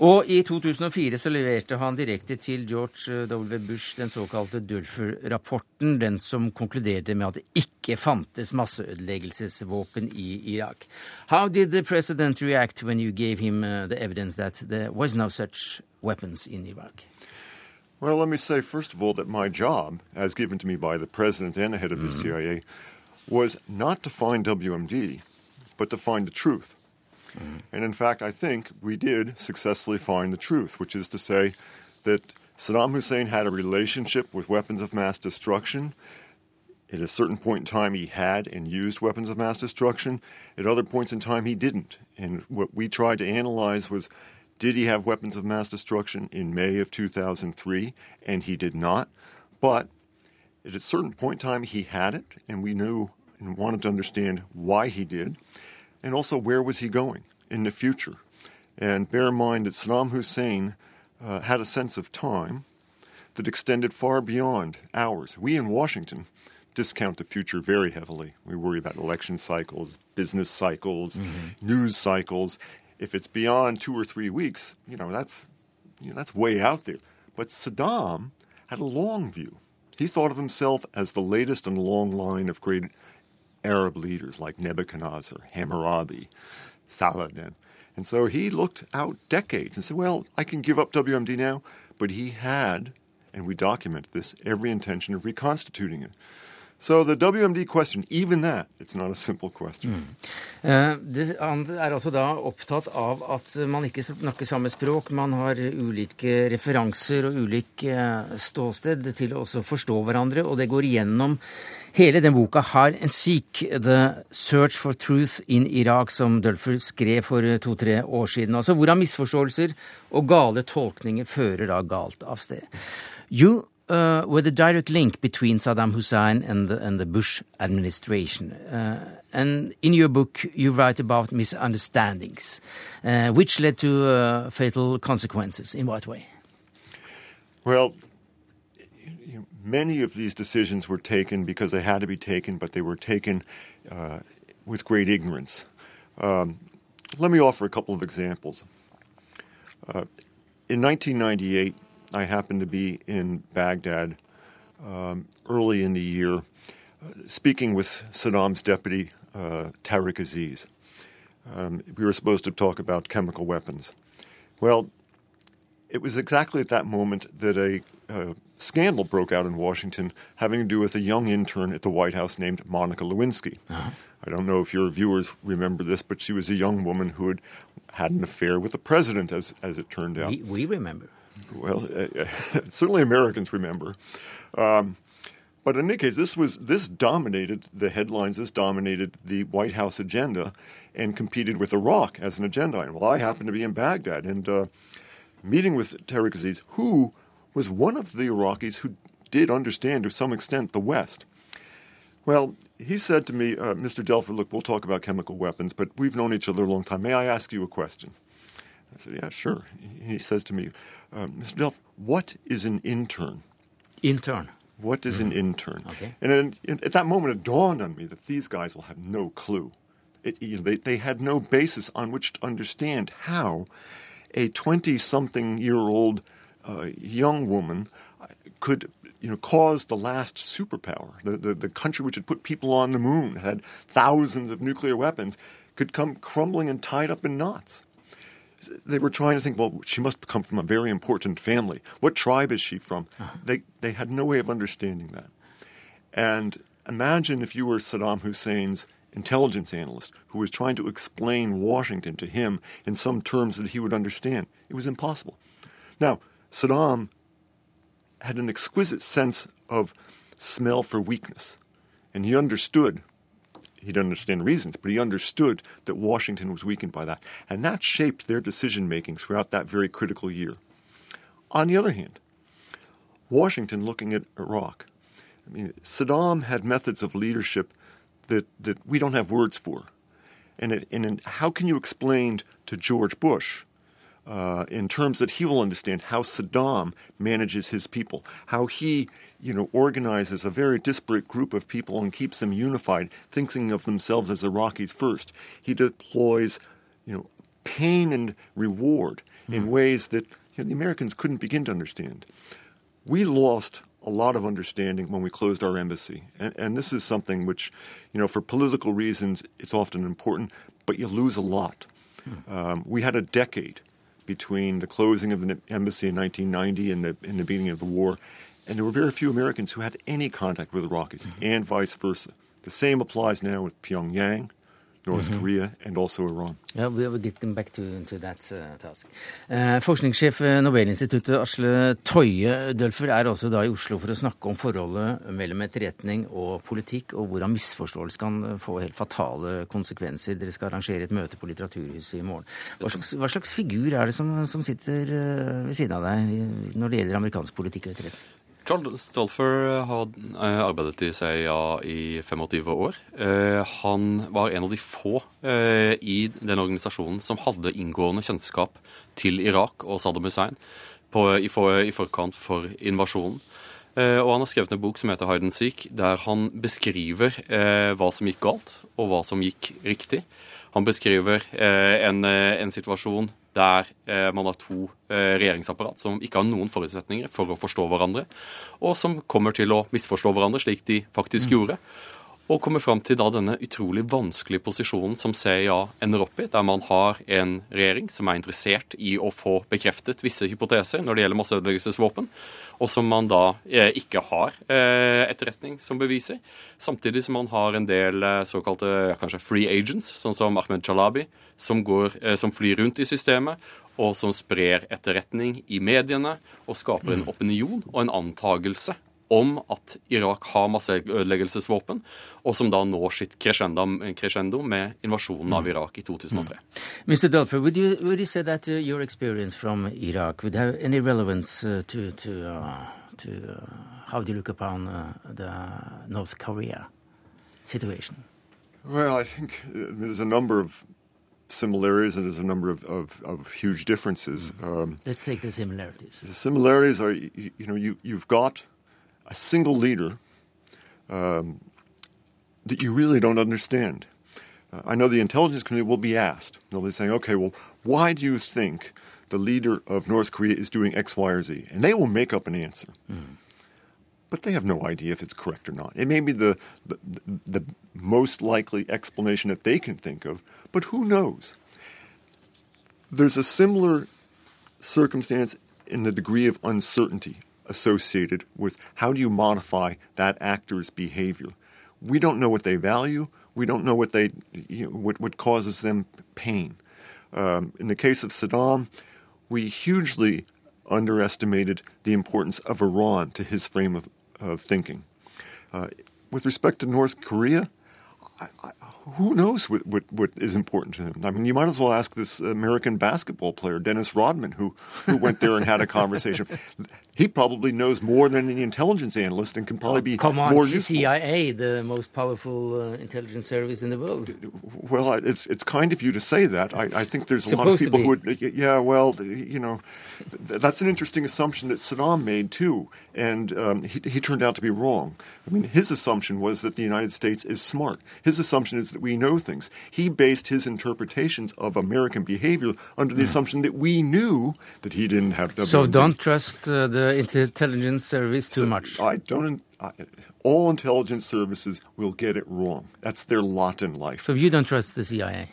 Og i 2004 så leverte han direkte til George W. Bush den såkalte Dulfer-rapporten, den som konkluderte med at det ikke fantes masseødeleggelsesvåpen i Irak. How did the president react when you gave him uh, the evidence that there was no such weapons in Iraq? Well, let me say, first of all, that my job, as given to me by the president and the head of the mm. CIA, was not to find WMD, but to find the truth. Mm-hmm. And in fact, I think we did successfully find the truth, which is to say that Saddam Hussein had a relationship with weapons of mass destruction. At a certain point in time, he had and used weapons of mass destruction. At other points in time, he didn't. And what we tried to analyze was did he have weapons of mass destruction in May of 2003? And he did not. But at a certain point in time, he had it, and we knew and wanted to understand why he did. And also, where was he going in the future? And bear in mind that Saddam Hussein uh, had a sense of time that extended far beyond hours. We in Washington discount the future very heavily. We worry about election cycles, business cycles, mm-hmm. news cycles. If it's beyond two or three weeks, you know that's you know, that's way out there. But Saddam had a long view. He thought of himself as the latest in a long line of great Arab leaders like Nebuchadnezzar, Hammurabi, Saladin. And so he looked out decades and said, well, I can give up WMD now. But he had, and we document this, every intention of reconstituting it. So the WMD question, even that, it's not a simple question. Eh, det, han er altså da opptatt av at man ikke snakker samme språk. Man har ulike referanser og ulik eh, ståsted til å også forstå hverandre, og det går igjennom hele den boka her, en Seek, The Search for Truth in Iraq, som Dølfer skrev for to-tre år siden. Altså hvordan misforståelser og gale tolkninger fører da galt av sted. You uh, were the direct link between Saddam Hussein and the, and the Bush administration. Uh, and in your book, you write about misunderstandings, uh, which led to uh, fatal consequences. In what way? Well, you know, many of these decisions were taken because they had to be taken, but they were taken uh, with great ignorance. Um, let me offer a couple of examples. Uh, in 1998, I happened to be in Baghdad um, early in the year, uh, speaking with Saddam's deputy, uh, Tariq Aziz. Um, we were supposed to talk about chemical weapons. Well, it was exactly at that moment that a uh, scandal broke out in Washington having to do with a young intern at the White House named Monica Lewinsky. I don't know if your viewers remember this, but she was a young woman who had had an affair with the president, as, as it turned out. We, we remember. Well, [LAUGHS] certainly Americans remember. Um, but in any case, this was this dominated the headlines. This dominated the White House agenda, and competed with Iraq as an agenda item. Well, I happened to be in Baghdad and uh, meeting with Tariq Aziz, who was one of the Iraqis who did understand to some extent the West. Well, he said to me, uh, Mr. Delfer, look, we'll talk about chemical weapons, but we've known each other a long time. May I ask you a question? I said, yeah, sure. He says to me, uh, Mr. What is an intern? Intern. What is an intern? Okay. And then, at that moment, it dawned on me that these guys will have no clue. It, you know, they, they had no basis on which to understand how a 20 something year old uh, young woman uh, could you know, cause the last superpower, the, the, the country which had put people on the moon, had thousands of nuclear weapons, could come crumbling and tied up in knots. They were trying to think, well, she must come from a very important family. What tribe is she from? Uh-huh. They, they had no way of understanding that. And imagine if you were Saddam Hussein's intelligence analyst who was trying to explain Washington to him in some terms that he would understand. It was impossible. Now, Saddam had an exquisite sense of smell for weakness, and he understood. He didn't understand reasons, but he understood that Washington was weakened by that. And that shaped their decision making throughout that very critical year. On the other hand, Washington looking at Iraq, I mean, Saddam had methods of leadership that, that we don't have words for. And, it, and how can you explain to George Bush, uh, in terms that he will understand, how Saddam manages his people, how he, you know, organizes a very disparate group of people and keeps them unified, thinking of themselves as Iraqis first. He deploys, you know, pain and reward in ways that you know, the Americans couldn't begin to understand. We lost a lot of understanding when we closed our embassy. And, and this is something which, you know, for political reasons, it's often important, but you lose a lot. Um, we had a decade between the closing of the embassy in 1990 and the, and the beginning of the war, and there were very few Americans who had any contact with the Iraqis, mm-hmm. and vice versa. The same applies now with Pyongyang, North Korea, and also Iran. Yeah, we will get them back to, to that uh, task. Uh, forskningssjef Nobelinstituttet Asle Toje Dølfer er også da i Oslo for å snakke om forholdet mellom etterretning og politikk, og hvordan misforståelse kan få helt fatale konsekvenser. Dere skal arrangere et møte på Litteraturhuset i morgen. Hva slags, hva slags figur er det som, som sitter eh, ved siden av deg når det gjelder amerikansk politikk og etterretning? Charles Stolfer har eh, arbeidet i CIA i 25 år. Eh, Han var en av de få eh, i den organisasjonen som hadde inngående kjennskap til Irak og Saddam Hussein på, i, for, i forkant for invasjonen. Og han har skrevet en bok som heter Hide and Seek, der han beskriver hva som gikk galt, og hva som gikk riktig. Han beskriver en, en situasjon der eh, man har to eh, regjeringsapparat som ikke har noen forutsetninger for å forstå hverandre, og som kommer til å misforstå hverandre, slik de faktisk gjorde. Og kommer fram til da denne utrolig vanskelige posisjonen som CIA ender opp i, der man har en regjering som er interessert i å få bekreftet visse hypoteser når det gjelder masseødeleggelsesvåpen, og som man da eh, ikke har eh, etterretning som beviser. Samtidig som man har en del eh, såkalte kanskje free agents, sånn som Ahmed Chalabi, som, går, eh, som flyr rundt i systemet, og som sprer etterretning i mediene og skaper en opinion og en antagelse om at Irak har masseødeleggelsesvåpen, og som da når sitt crescendo, crescendo med invasjonen av Irak i 2003. Mr. Dolfer, would you, would you say that uh, your experience from Iraq would have any relevance uh, to, to, uh, to uh, how do you look upon uh, the North Korea situation? Well, I think there's a number of similarities and there's a number of, of, of huge differences. Um, Let's take the similarities. the similarities are, you, you know, you, you've got a single leader um, that you really don't understand. Uh, I know the intelligence community will be asked. They'll be saying, okay, well, why do you think the leader of North Korea is doing X, Y, or Z? And they will make up an answer. But they have no idea if it's correct or not. It may be the, the, the most likely explanation that they can think of, but who knows? There's a similar circumstance in the degree of uncertainty associated with how do you modify that actor's behavior. We don't know what they value. We don't know what they you know, what, what causes them pain. Um, in the case of Saddam, we hugely underestimated the importance of Iran to his frame of, of thinking. Uh, with respect to North Korea, I, I, who knows what, what, what is important to them? I mean, you might as well ask this American basketball player, Dennis Rodman, who, who went there and had a conversation. [LAUGHS] He probably knows more than any intelligence analyst and can probably be Come on, more useful. CIA, the most powerful uh, intelligence service in the world. Well, it's it's kind of you to say that. I, I think there's a lot of people who would. Yeah, well, you know, that's an interesting assumption that Saddam made too, and um, he he turned out to be wrong. I mean, his assumption was that the United States is smart. His assumption is that we know things. He based his interpretations of American behavior under the mm. assumption that we knew that he didn't have. So WMD. don't trust uh, the intelligence service too much. I don't. I, all intelligence services will get it wrong. That's their lot in life. So you don't trust the CIA?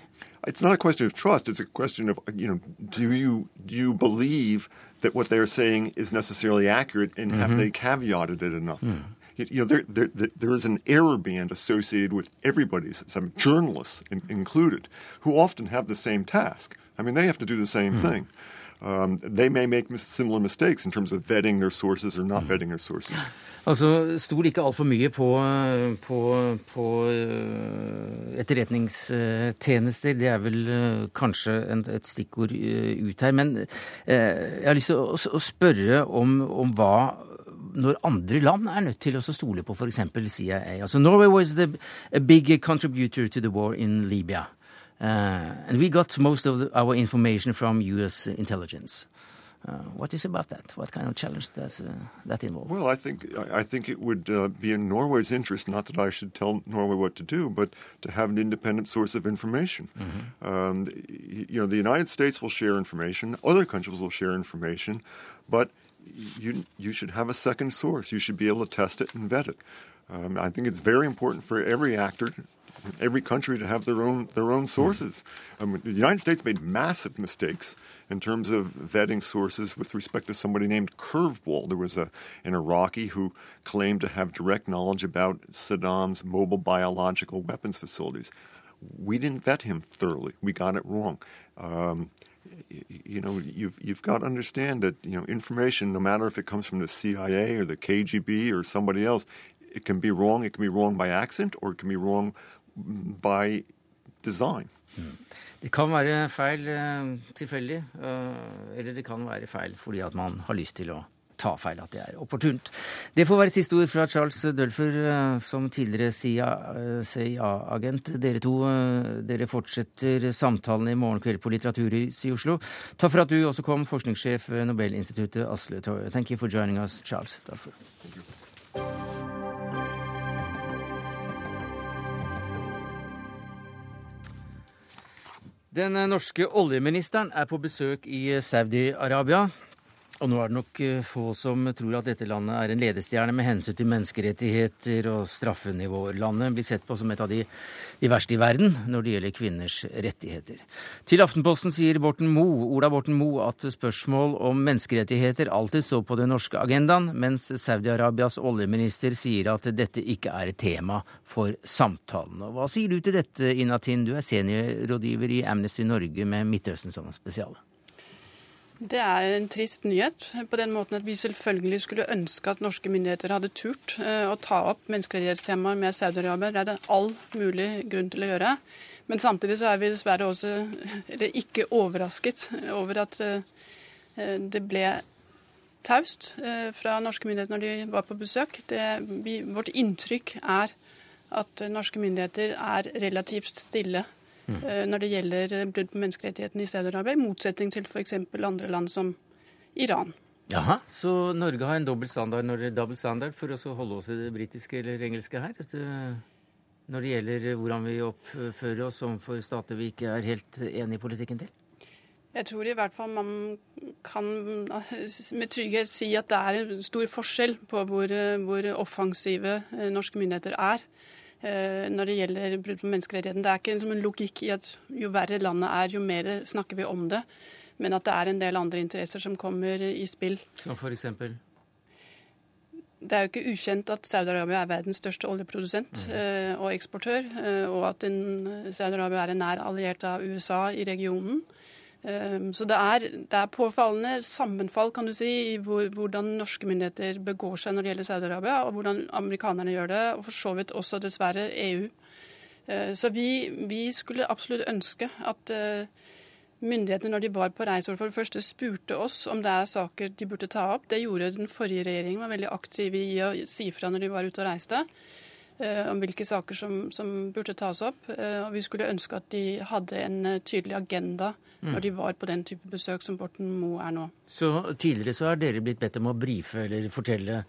It's not a question of trust. It's a question of you know, do you do you believe that what they're saying is necessarily accurate, and have mm-hmm. they caveated it enough? You, you know, there, there, there is an error band associated with everybody's, some journalists in, included, who often have the same task. I mean, they have to do the same thing. Um, they may make similar mistakes in terms of vetting their sources or not vetting their sources. Altså, Stol ikke altfor mye på, på, på eh, etterretningstjenester. Det er vel eh, kanskje en, et stikkord eh, ut her. Men jeg har lyst til å spørre om, om hva når andre land er nødt til å stole på f.eks. CIA. Altså, Norway was the, a big contributor to the war in Libya. Uh, and we got most of the, our information from U.S. intelligence. Uh, what is about that? What kind of challenge does uh, that involve? Well, I think I think it would uh, be in Norway's interest, not that I should tell Norway what to do, but to have an independent source of information. Um, you know, the United States will share information, other countries will share information, but you you should have a second source. You should be able to test it and vet it. Um, I think it's very important for every actor, every country to have their own their own sources. Um, the United States made massive mistakes in terms of vetting sources with respect to somebody named Curveball. There was a an Iraqi who claimed to have direct knowledge about Saddam's mobile biological weapons facilities. We didn't vet him thoroughly. We got it wrong. Um, you know, you've you've got to understand that you know information, no matter if it comes from the CIA or the KGB or somebody else, it can be wrong. It can be wrong by accident, or it can be wrong by design. Det kan være feil eh, tilfeldig, eh, eller det kan være feil fordi at man har lyst til å ta feil, at det er opportunt. Det får være siste ord fra Charles Dølfer, eh, som tidligere CIA CIA-agent. Dere to eh, dere fortsetter samtalen i morgen kveld på Litteraturhuset i Oslo. Takk for at du også kom, forskningssjef ved Nobelinstituttet Asle Toje. Thank you for joining us, Charles Dølfer. Den norske oljeministeren er på besøk i Saudi-Arabia. Og nå er det nok eh, få som tror at dette landet er en ledestjerne med hensyn til menneskerettigheter og straffenivåer. Landet blir sett på som et av de, de verste i verden når det gjelder kvinners rettigheter. Til Aftenposten sier Borten Moe, Ola Borten Moe at spørsmål om menneskerettigheter alltid står på den norske agendaen, mens Saudi-Arabias oljeminister sier at dette ikke er et tema for samtalene. Hva sier du til dette, Inatin? Du er seniorrådgiver i Amnesty Norge med Midtøsten som spesiale. Det er en trist nyhet, på den måten at vi selvfølgelig skulle ønske at norske myndigheter hadde turt eh, å ta opp menneskerettighetstemaer med Saudi-Arabia. Det er det all mulig grunn til å gjøre. Men samtidig så er vi dessverre også eller ikke overrasket over at eh, det ble taust eh, fra norske myndigheter når de var på besøk. Det, vårt inntrykk er at norske myndigheter er relativt stille mm. Eh, når det gjelder eh, brudd på menneskerettighetene i Saudi-Arabia, i motsetning til f.eks. andre land som Iran. Jaha, Så Norge har en dobbel standard, standard for å holde oss i det britiske eller engelske her? Når det gjelder hvordan vi oppfører oss overfor stater vi ikke er helt enig i politikken til? Jeg tror i hvert fall man kan med trygghet si at det er en stor forskjell på hvor, hvor offensive eh, norske myndigheter er Eh, når det gjelder brudd på menneskerettighetene. Det er ikke en logikk i at jo verre landet er, jo mer snakker vi om det. Men at det er en del andre interesser som kommer i spill. Som eksempel? Det er jo ikke ukjent at Saudi-Arabia er verdens største oljeprodusent mm. eh, og eksportør, eh, og at Saudi-Arabia er en nær alliert av USA i regionen. Ehm, så det er, det er, påfallende sammenfall kan du si, i hvordan norske myndigheter begår seg når det gjelder Saudi-Arabia, og hvordan amerikanerne gjør det, og for så vidt også dessverre EU. Ehm, så vi, vi skulle absolutt ønske at eh, myndighetene når de var på reise, for det første spurte oss om det er saker de burde ta opp. Det gjorde den forrige regjeringen, var veldig aktiv i å si fra når de var ute og reiste. Eh, om hvilke saker som, som burde tas opp. Eh, og vi skulle ønske at de hadde en tydelig agenda. Når de var på den type besøk som Borten Moe er nå. Så tidligere så har dere blitt bedt om å brife eller fortelle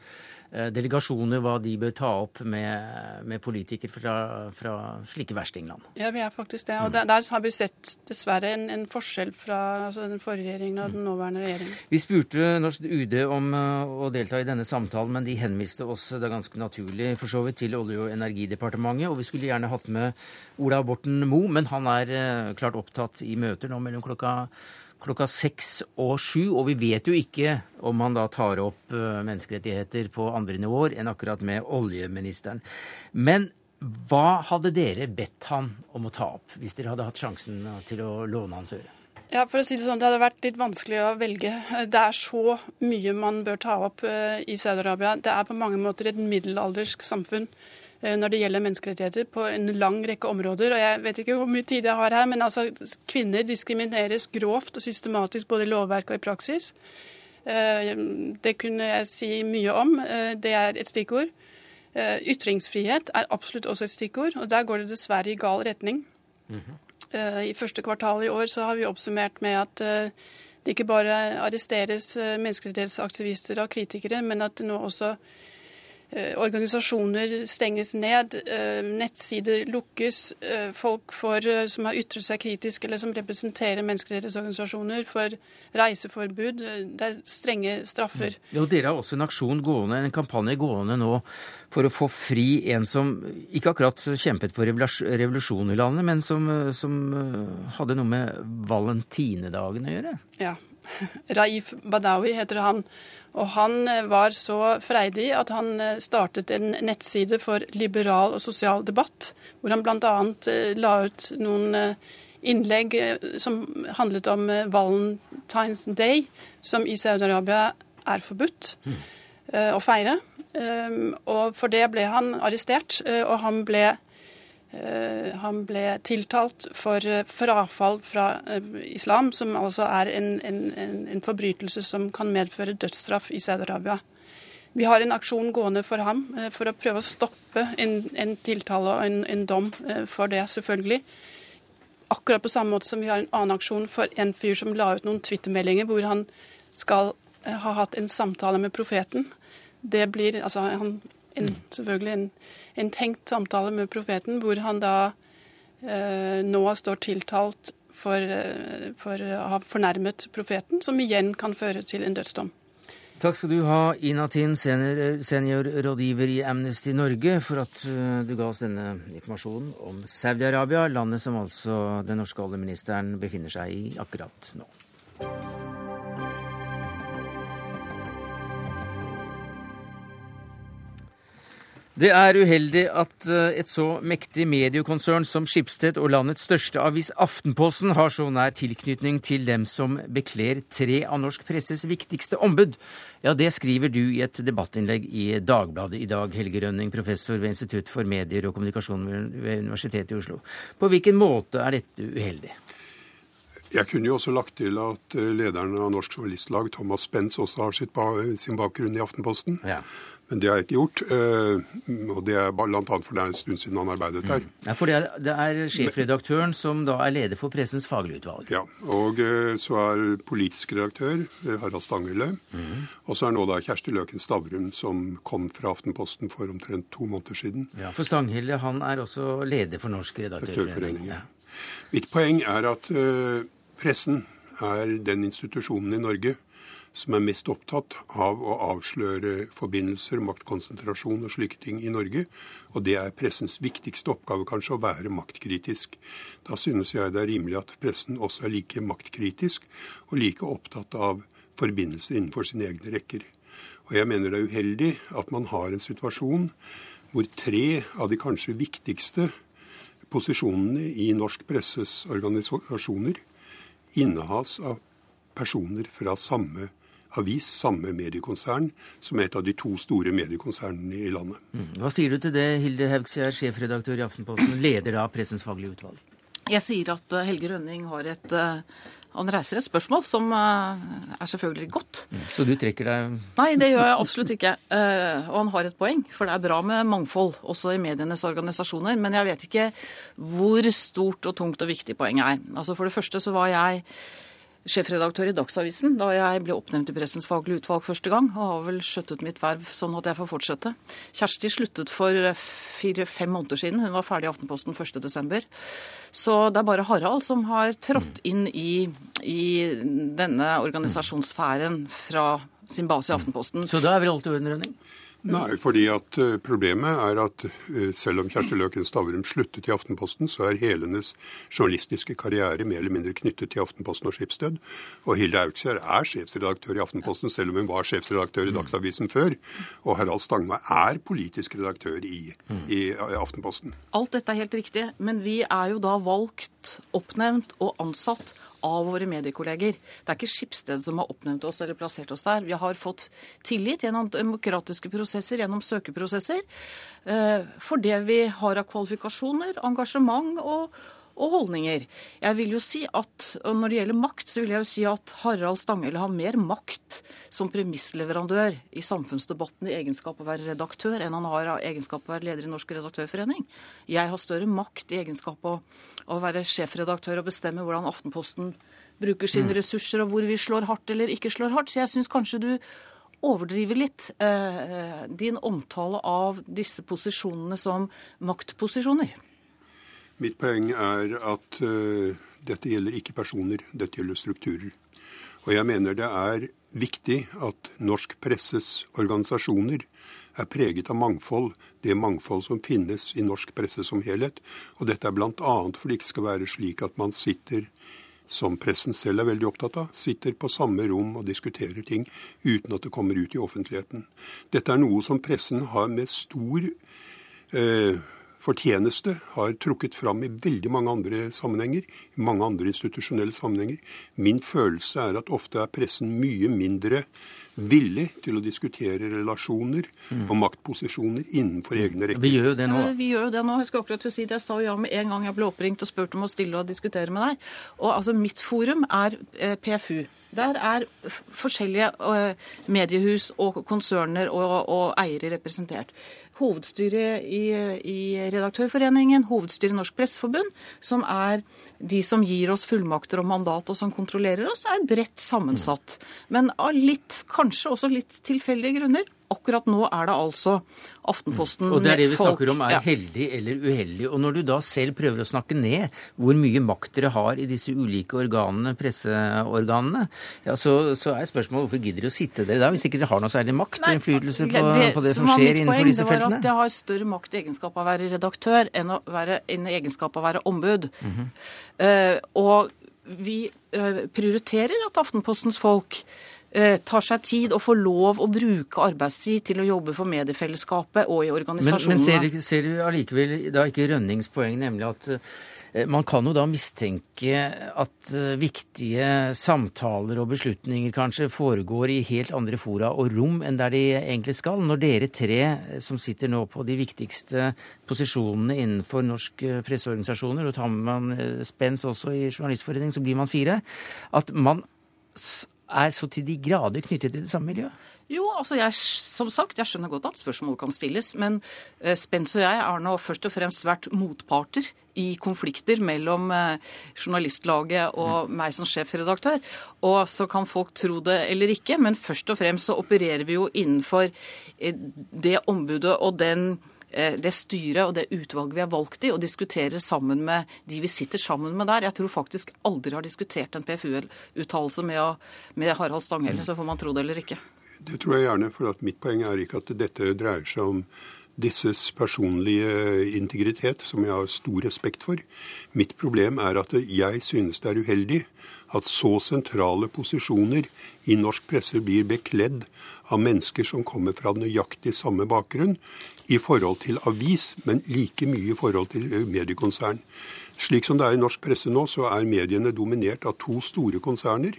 delegasjoner hva de bør ta opp med, med politikere fra, fra, slike verstingland. Ja, vi er faktisk det. Og der, der har vi sett dessverre en, en forskjell fra altså den forrige regjeringen og den nåværende regjeringen. Vi spurte norsk UD om uh, å delta i denne samtalen, men de henviste oss det er ganske naturlig for så vidt til Olje- og energidepartementet. Og vi skulle gjerne hatt med Ola Borten Moe, men han er klart opptatt i møter nå mellom klokka klokka seks og sju. Og vi vet jo ikke om han da tar opp eh, menneskerettigheter på andre nivåer enn akkurat med oljeministeren. Men hva hadde dere bedt han om å ta opp, hvis dere hadde hatt sjansen til å låne hans øre? Ja, for å si Det sånn, det hadde vært litt vanskelig å velge. Det er så mye man bør ta opp eh, i Saudi-Arabia. Det er på mange måter et middelaldersk samfunn. Eh, når det gjelder menneskerettigheter på en lang rekke områder. Og jeg vet ikke hvor mye tid jeg har her, men altså, kvinner diskrimineres grovt og systematisk både i lovverk og i praksis. Eh, det kunne jeg si mye om. Eh, det er et stikkord. Ytringsfrihet er absolutt også et stikkord, og der går det dessverre i gal retning. Mm -hmm. I første kvartal i år så har vi oppsummert med at det ikke bare arresteres menneskerettighetsaktivister og kritikere, men at det nå også organisasjoner stenges ned, eh, nettsider lukkes. Eh, folk får, som har ytret seg kritisk eller som representerer menneskerettighetsorganisasjoner, får reiseforbud. Det er strenge straffer. Ja, og Dere har også en aksjon gående, en kampanje gående nå for å få fri en som ikke akkurat kjempet for revolusjon i landet, men som, som hadde noe med valentinedagen å gjøre? Ja. Raif Badawi heter han. Og han eh, var så freidig at han eh, startet en nettside for liberal og sosial debatt, hvor han bl.a. Eh, la ut noen innlegg som handlet om Valentine's Day, som i Saudi-Arabia er forbudt mm. å feire. Og for det ble han arrestert, og han ble Eh, han ble tiltalt for eh, frafall fra eh, islam, som altså er en, en, en forbrytelse som kan medføre dødsstraff i Saudi-Arabia. Vi har en aksjon gående for ham for å prøve å stoppe en, en tiltale og en, dom for det, selvfølgelig. Akkurat på samme måte som vi har en annen aksjon for en fyr som la ut noen twittermeldinger hvor han skal ha hatt en samtale med profeten. Det blir altså han, en, selvfølgelig en en tenkt samtale med profeten, hvor han da eh, nå står tiltalt for, eh, for, å ha fornærmet profeten, som igjen kan føre til en dødsdom. Takk skal du ha, Ina Tin, seniorrådgiver i Amnesty Norge, for at eh, du ga oss denne informasjonen om Saudi-Arabia, landet som altså den norske oljeministeren befinner seg i akkurat nå. Det er uheldig at eh, et så mektig mediekonsern som Skipsted og landets største avis Aftenposten har så nær tilknytning til dem som bekler tre av norsk presses viktigste ombud. Ja, det skriver du i et debattinnlegg i Dagbladet i dag, Helge Rønning, professor ved Institutt for medier og kommunikasjon ved Universitetet i Oslo. På hvilken måte er dette uheldig? Jeg kunne jo også lagt til at eh, lederen av Norsk Journalistlag, Thomas Spence, også har sin bakgrunn i Aftenposten. Ja. Men det har jeg ikke gjort. Eh, og det er bl.a. for det er en stund siden han arbeidet der. Mm. Ja, For det er, det er sjefredaktøren som da er leder for Pressens faglige utvalg? Ja. Og eh, så er politisk redaktør Harald Stanghelle. Mm. Og så er nå da Kjersti Løken Stavrum, som kom fra Aftenposten for omtrent to måneder siden. Ja, For Stanghelle han er også leder for Norsk Redaktørforening. Ja. Mitt poeng er at pressen er den institusjonen i Norge som er mest opptatt av å avsløre forbindelser, maktkonsentrasjon og slike ting i Norge. Og det er pressens viktigste oppgave, kanskje, å være maktkritisk. Da synes jeg det er rimelig at pressen også er like maktkritisk og like opptatt av forbindelser innenfor sine egne rekker. Og jeg mener det er uheldig at man har en situasjon hvor tre av de kanskje viktigste posisjonene i norsk presses organisasjoner innehas av personer fra samme avis, samme mediekonsern, som et av de to store mediekonsernene i landet. Mm. Hva sier du til det, Hilde Haugsgjerd, sjefredaktør i Aftenposten, leder av Pressens faglige utvalg? Jeg sier at eh, Helge Rønning har et eh, han reiser et spørsmål som eh, er selvfølgelig godt. Mm. Så du trekker deg Nei, det gjør jeg absolutt ikke. Og han har et poeng, for det er bra med mangfold, også i medienes organisasjoner. Men jeg vet ikke hvor stort og tungt og viktig poenget er. Altså For det første så var jeg sjefredaktør i Dagsavisen da jeg ble oppnevnt i Pressens faglige utvalg første gang, og har vel skjøttet mitt verv sånn at jeg får fortsette. Kjersti sluttet for fire-fem måneder siden. Hun var ferdig i Aftenposten 1.12. Så det er bare Harald som har trådt inn i, i denne organisasjonssfæren fra sin base i Aftenposten. Så da er vel alt i orden, Rønning? Nei, fordi at eh, problemet er at eh, selv om Kjersti Løken Stavrum sluttet i Aftenposten, så er hele hennes journalistiske karriere mer eller mindre knyttet til Aftenposten og Skipsted. Og Hilde Auksjær er sjefsredaktør i Aftenposten, selv om hun var sjefsredaktør i Dagsavisen før. Og Harald Stangma er politisk redaktør i, i Aftenposten. Alt dette er helt riktig, men vi er jo da valgt, oppnevnt og ansatt av våre mediekolleger. Det er ikke Skipsted som har oppnevnt oss eller plassert oss der. Vi har fått tillit gjennom demokratiske prosesser, gjennom søkeprosesser, eh, for det vi har av kvalifikasjoner, engasjement og, og holdninger. Jeg vil jo si at, og Når det gjelder makt, så vil jeg jo si at Harald Stanghelle har mer makt som premissleverandør i samfunnsdebatten i egenskap av å være redaktør enn han har av egenskap av å være leder i Norsk redaktørforening. Jeg har større makt i egenskap av å være sjefredaktør og bestemme hvordan Aftenposten bruker sine mm. ressurser, og hvor vi slår hardt eller ikke slår hardt. Så jeg syns kanskje du overdriver litt eh, din omtale av disse posisjonene som maktposisjoner. Mitt poeng er at uh, dette gjelder ikke personer, dette gjelder strukturer. Og jeg mener det er viktig at norsk presses organisasjoner er preget av mangfold, det mangfold som finnes i norsk presse som helhet. Og dette er bl.a. for det ikke skal være slik at man sitter, som pressen selv er veldig opptatt av, sitter på samme rom og diskuterer ting uten at det kommer ut i offentligheten. Dette er noe som pressen har med stor eh, fortjeneste har trukket fram i veldig mange andre sammenhenger, i mange andre institusjonelle sammenhenger. Min følelse er at ofte er pressen mye mindre villig til å diskutere relasjoner mm. og maktposisjoner innenfor egne rekker. Vi gjør jo det nå. Ja, vi gjør jo det nå. Jeg skal akkurat si det. Jeg sa ja med en gang jeg ble oppringt og spurt om å stille og diskutere med deg. Og altså, Mitt forum er eh, PFU. Der er forskjellige eh, mediehus og konserner og, og eiere representert hovedstyret i, i, Redaktørforeningen, hovedstyret i Norsk Presseforbund, som er de som gir oss fullmakter og mandat og som kontrollerer oss, er bredt sammensatt. Men av litt, kanskje også litt tilfeldige grunner, akkurat nå er det altså Aftenposten Og det er det vi folk- snakker om er Ja. heldig eller uheldig. Og når du da selv prøver å snakke ned hvor mye makt dere har i disse ulike organene, presseorganene, ja, så, så er spørsmålet hvorfor gidder dere å sitte der da, hvis ikke dere har noe særlig makt og innflytelse på det, på det som som skjer innenfor disse det feltene? Jeg har større makt i egenskap av å være redaktør enn være i egenskap av å være ombud. Mm -hmm. uh, og vi eh, prioriterer at Aftenpostens folk tar seg tid og får lov å bruke arbeidstid til å jobbe for mediefellesskapet og i organisasjonene. men ser, du- ser du allikevel da ikke Rønnings poeng, nemlig at eh, man kan jo da mistenke at eh, viktige samtaler og beslutninger kanskje foregår i helt andre fora og rom enn der de egentlig skal. Når dere tre eh, som sitter nå på de viktigste posisjonene innenfor norsk eh, presseorganisasjoner, og tar med man eh, Spens også i Journalistforeningen, så blir man fire, at man er så til de grader knyttet til det samme miljøet. Jo, altså jeg, som sagt, jeg skjønner godt at spørsmål kan stilles, men eh, Spence og jeg har nå først og fremst vært motparter i konflikter mellom eh, journalistlaget og meg som sjefredaktør. Og så kan folk tro det eller ikke, men først og fremst så opererer vi jo innenfor eh, det ombudet og den det styret og det utvalget vi er valgt i, og diskuterer sammen med de vi sitter sammen med der. Jeg tror faktisk aldri har diskutert en PFU-uttalelse med, med Harald Stanghelle, så får man tro det eller ikke. Det tror jeg gjerne, for at mitt poeng er ikke at dette dreier seg om disses personlige integritet, som jeg har stor respekt for. Mitt problem er at jeg synes det er uheldig at så sentrale posisjoner i norsk presse blir bekledd av mennesker som kommer fra nøyaktig samme bakgrunn i forhold til avis, men like mye i forhold til mediekonsern. Slik som det er i norsk presse nå, så er mediene dominert av to store konserner.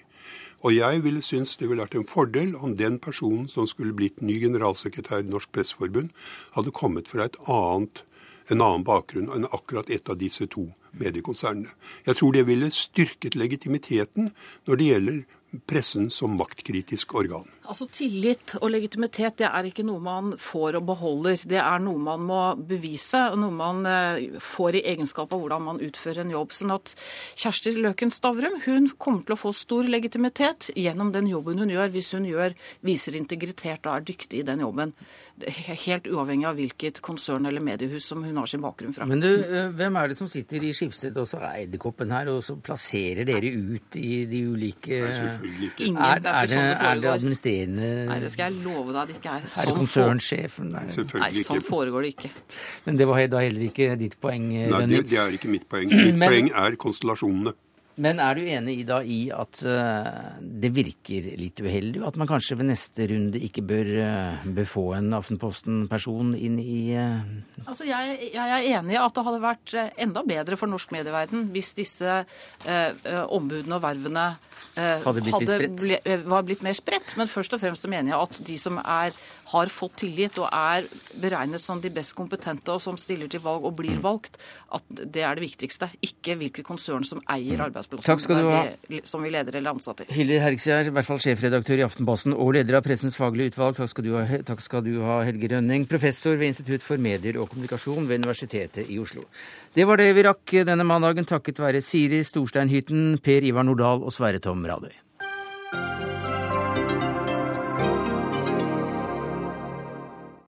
Og jeg ville synes det ville vært en fordel om den personen som skulle blitt ny generalsekretær i Norsk Presseforbund, hadde kommet fra et annet, en annen bakgrunn enn akkurat et av disse to mediekonsernene. Jeg tror det ville styrket legitimiteten når det gjelder pressen som maktkritisk organ. Altså Tillit og legitimitet det er ikke noe man får og beholder. Det er noe man må bevise, og noe man eh, får i egenskap av hvordan man utfører en jobb. Sånn at Kjersti Løken Stavrum hun kommer til å få stor legitimitet gjennom den jobben hun gjør, hvis hun gjør, viser integritet og er dyktig i den jobben. Helt uavhengig av hvilket konsern eller mediehus som hun har sin bakgrunn fra. Men du, eh, hvem er det som sitter i Skipsted og så er edderkoppen her, og så plasserer dere ut i de ulike Nei, selvfølgelig ikke. Ingen, er, det er er, det, er det er det administrerende Nei, det skal jeg love deg at det ikke er. Er det konsernsjefen? Nei, konsernsjefen? Nei. Nei, sånn ikke. foregår det ikke. Men det var da heller ikke ditt poeng, Nei, det, det er ikke mitt poeng. Mitt Men- poeng er konstellasjonene. Men er du enig i da i at eh, det virker litt uheldig, at man kanskje ved neste runde ikke bør, eh, bør få en Aftenposten-person inn i eh, Altså, jeg, jeg er enig i at det hadde vært enda bedre for norsk medieverden hvis disse ombudene og vervene Hadde blitt hadde ble, eh, var blitt mer spredt. Men først og fremst så mener jeg at de som er, har fått tillit og er beregnet som de best kompetente, og som stiller til valg og Mm. blir valgt, at det er det viktigste. Ikke hvilke konsern som eier Takk arbeidsplassen vi, som vi leder eller ansatte i. Hilde Herksgjerd, i hvert fall sjefredaktør i Aftenposten og leder av Pressens faglige utvalg. Takk skal, du ha, takk skal du ha, Helge Rønning, professor ved Institutt for medier og kommunikasjon ved Universitetet i Oslo. Det var det vi rakk denne mandagen takket være Siri Storsteinhytten, Per Ivar Nordahl og Sverre Tom Radøy.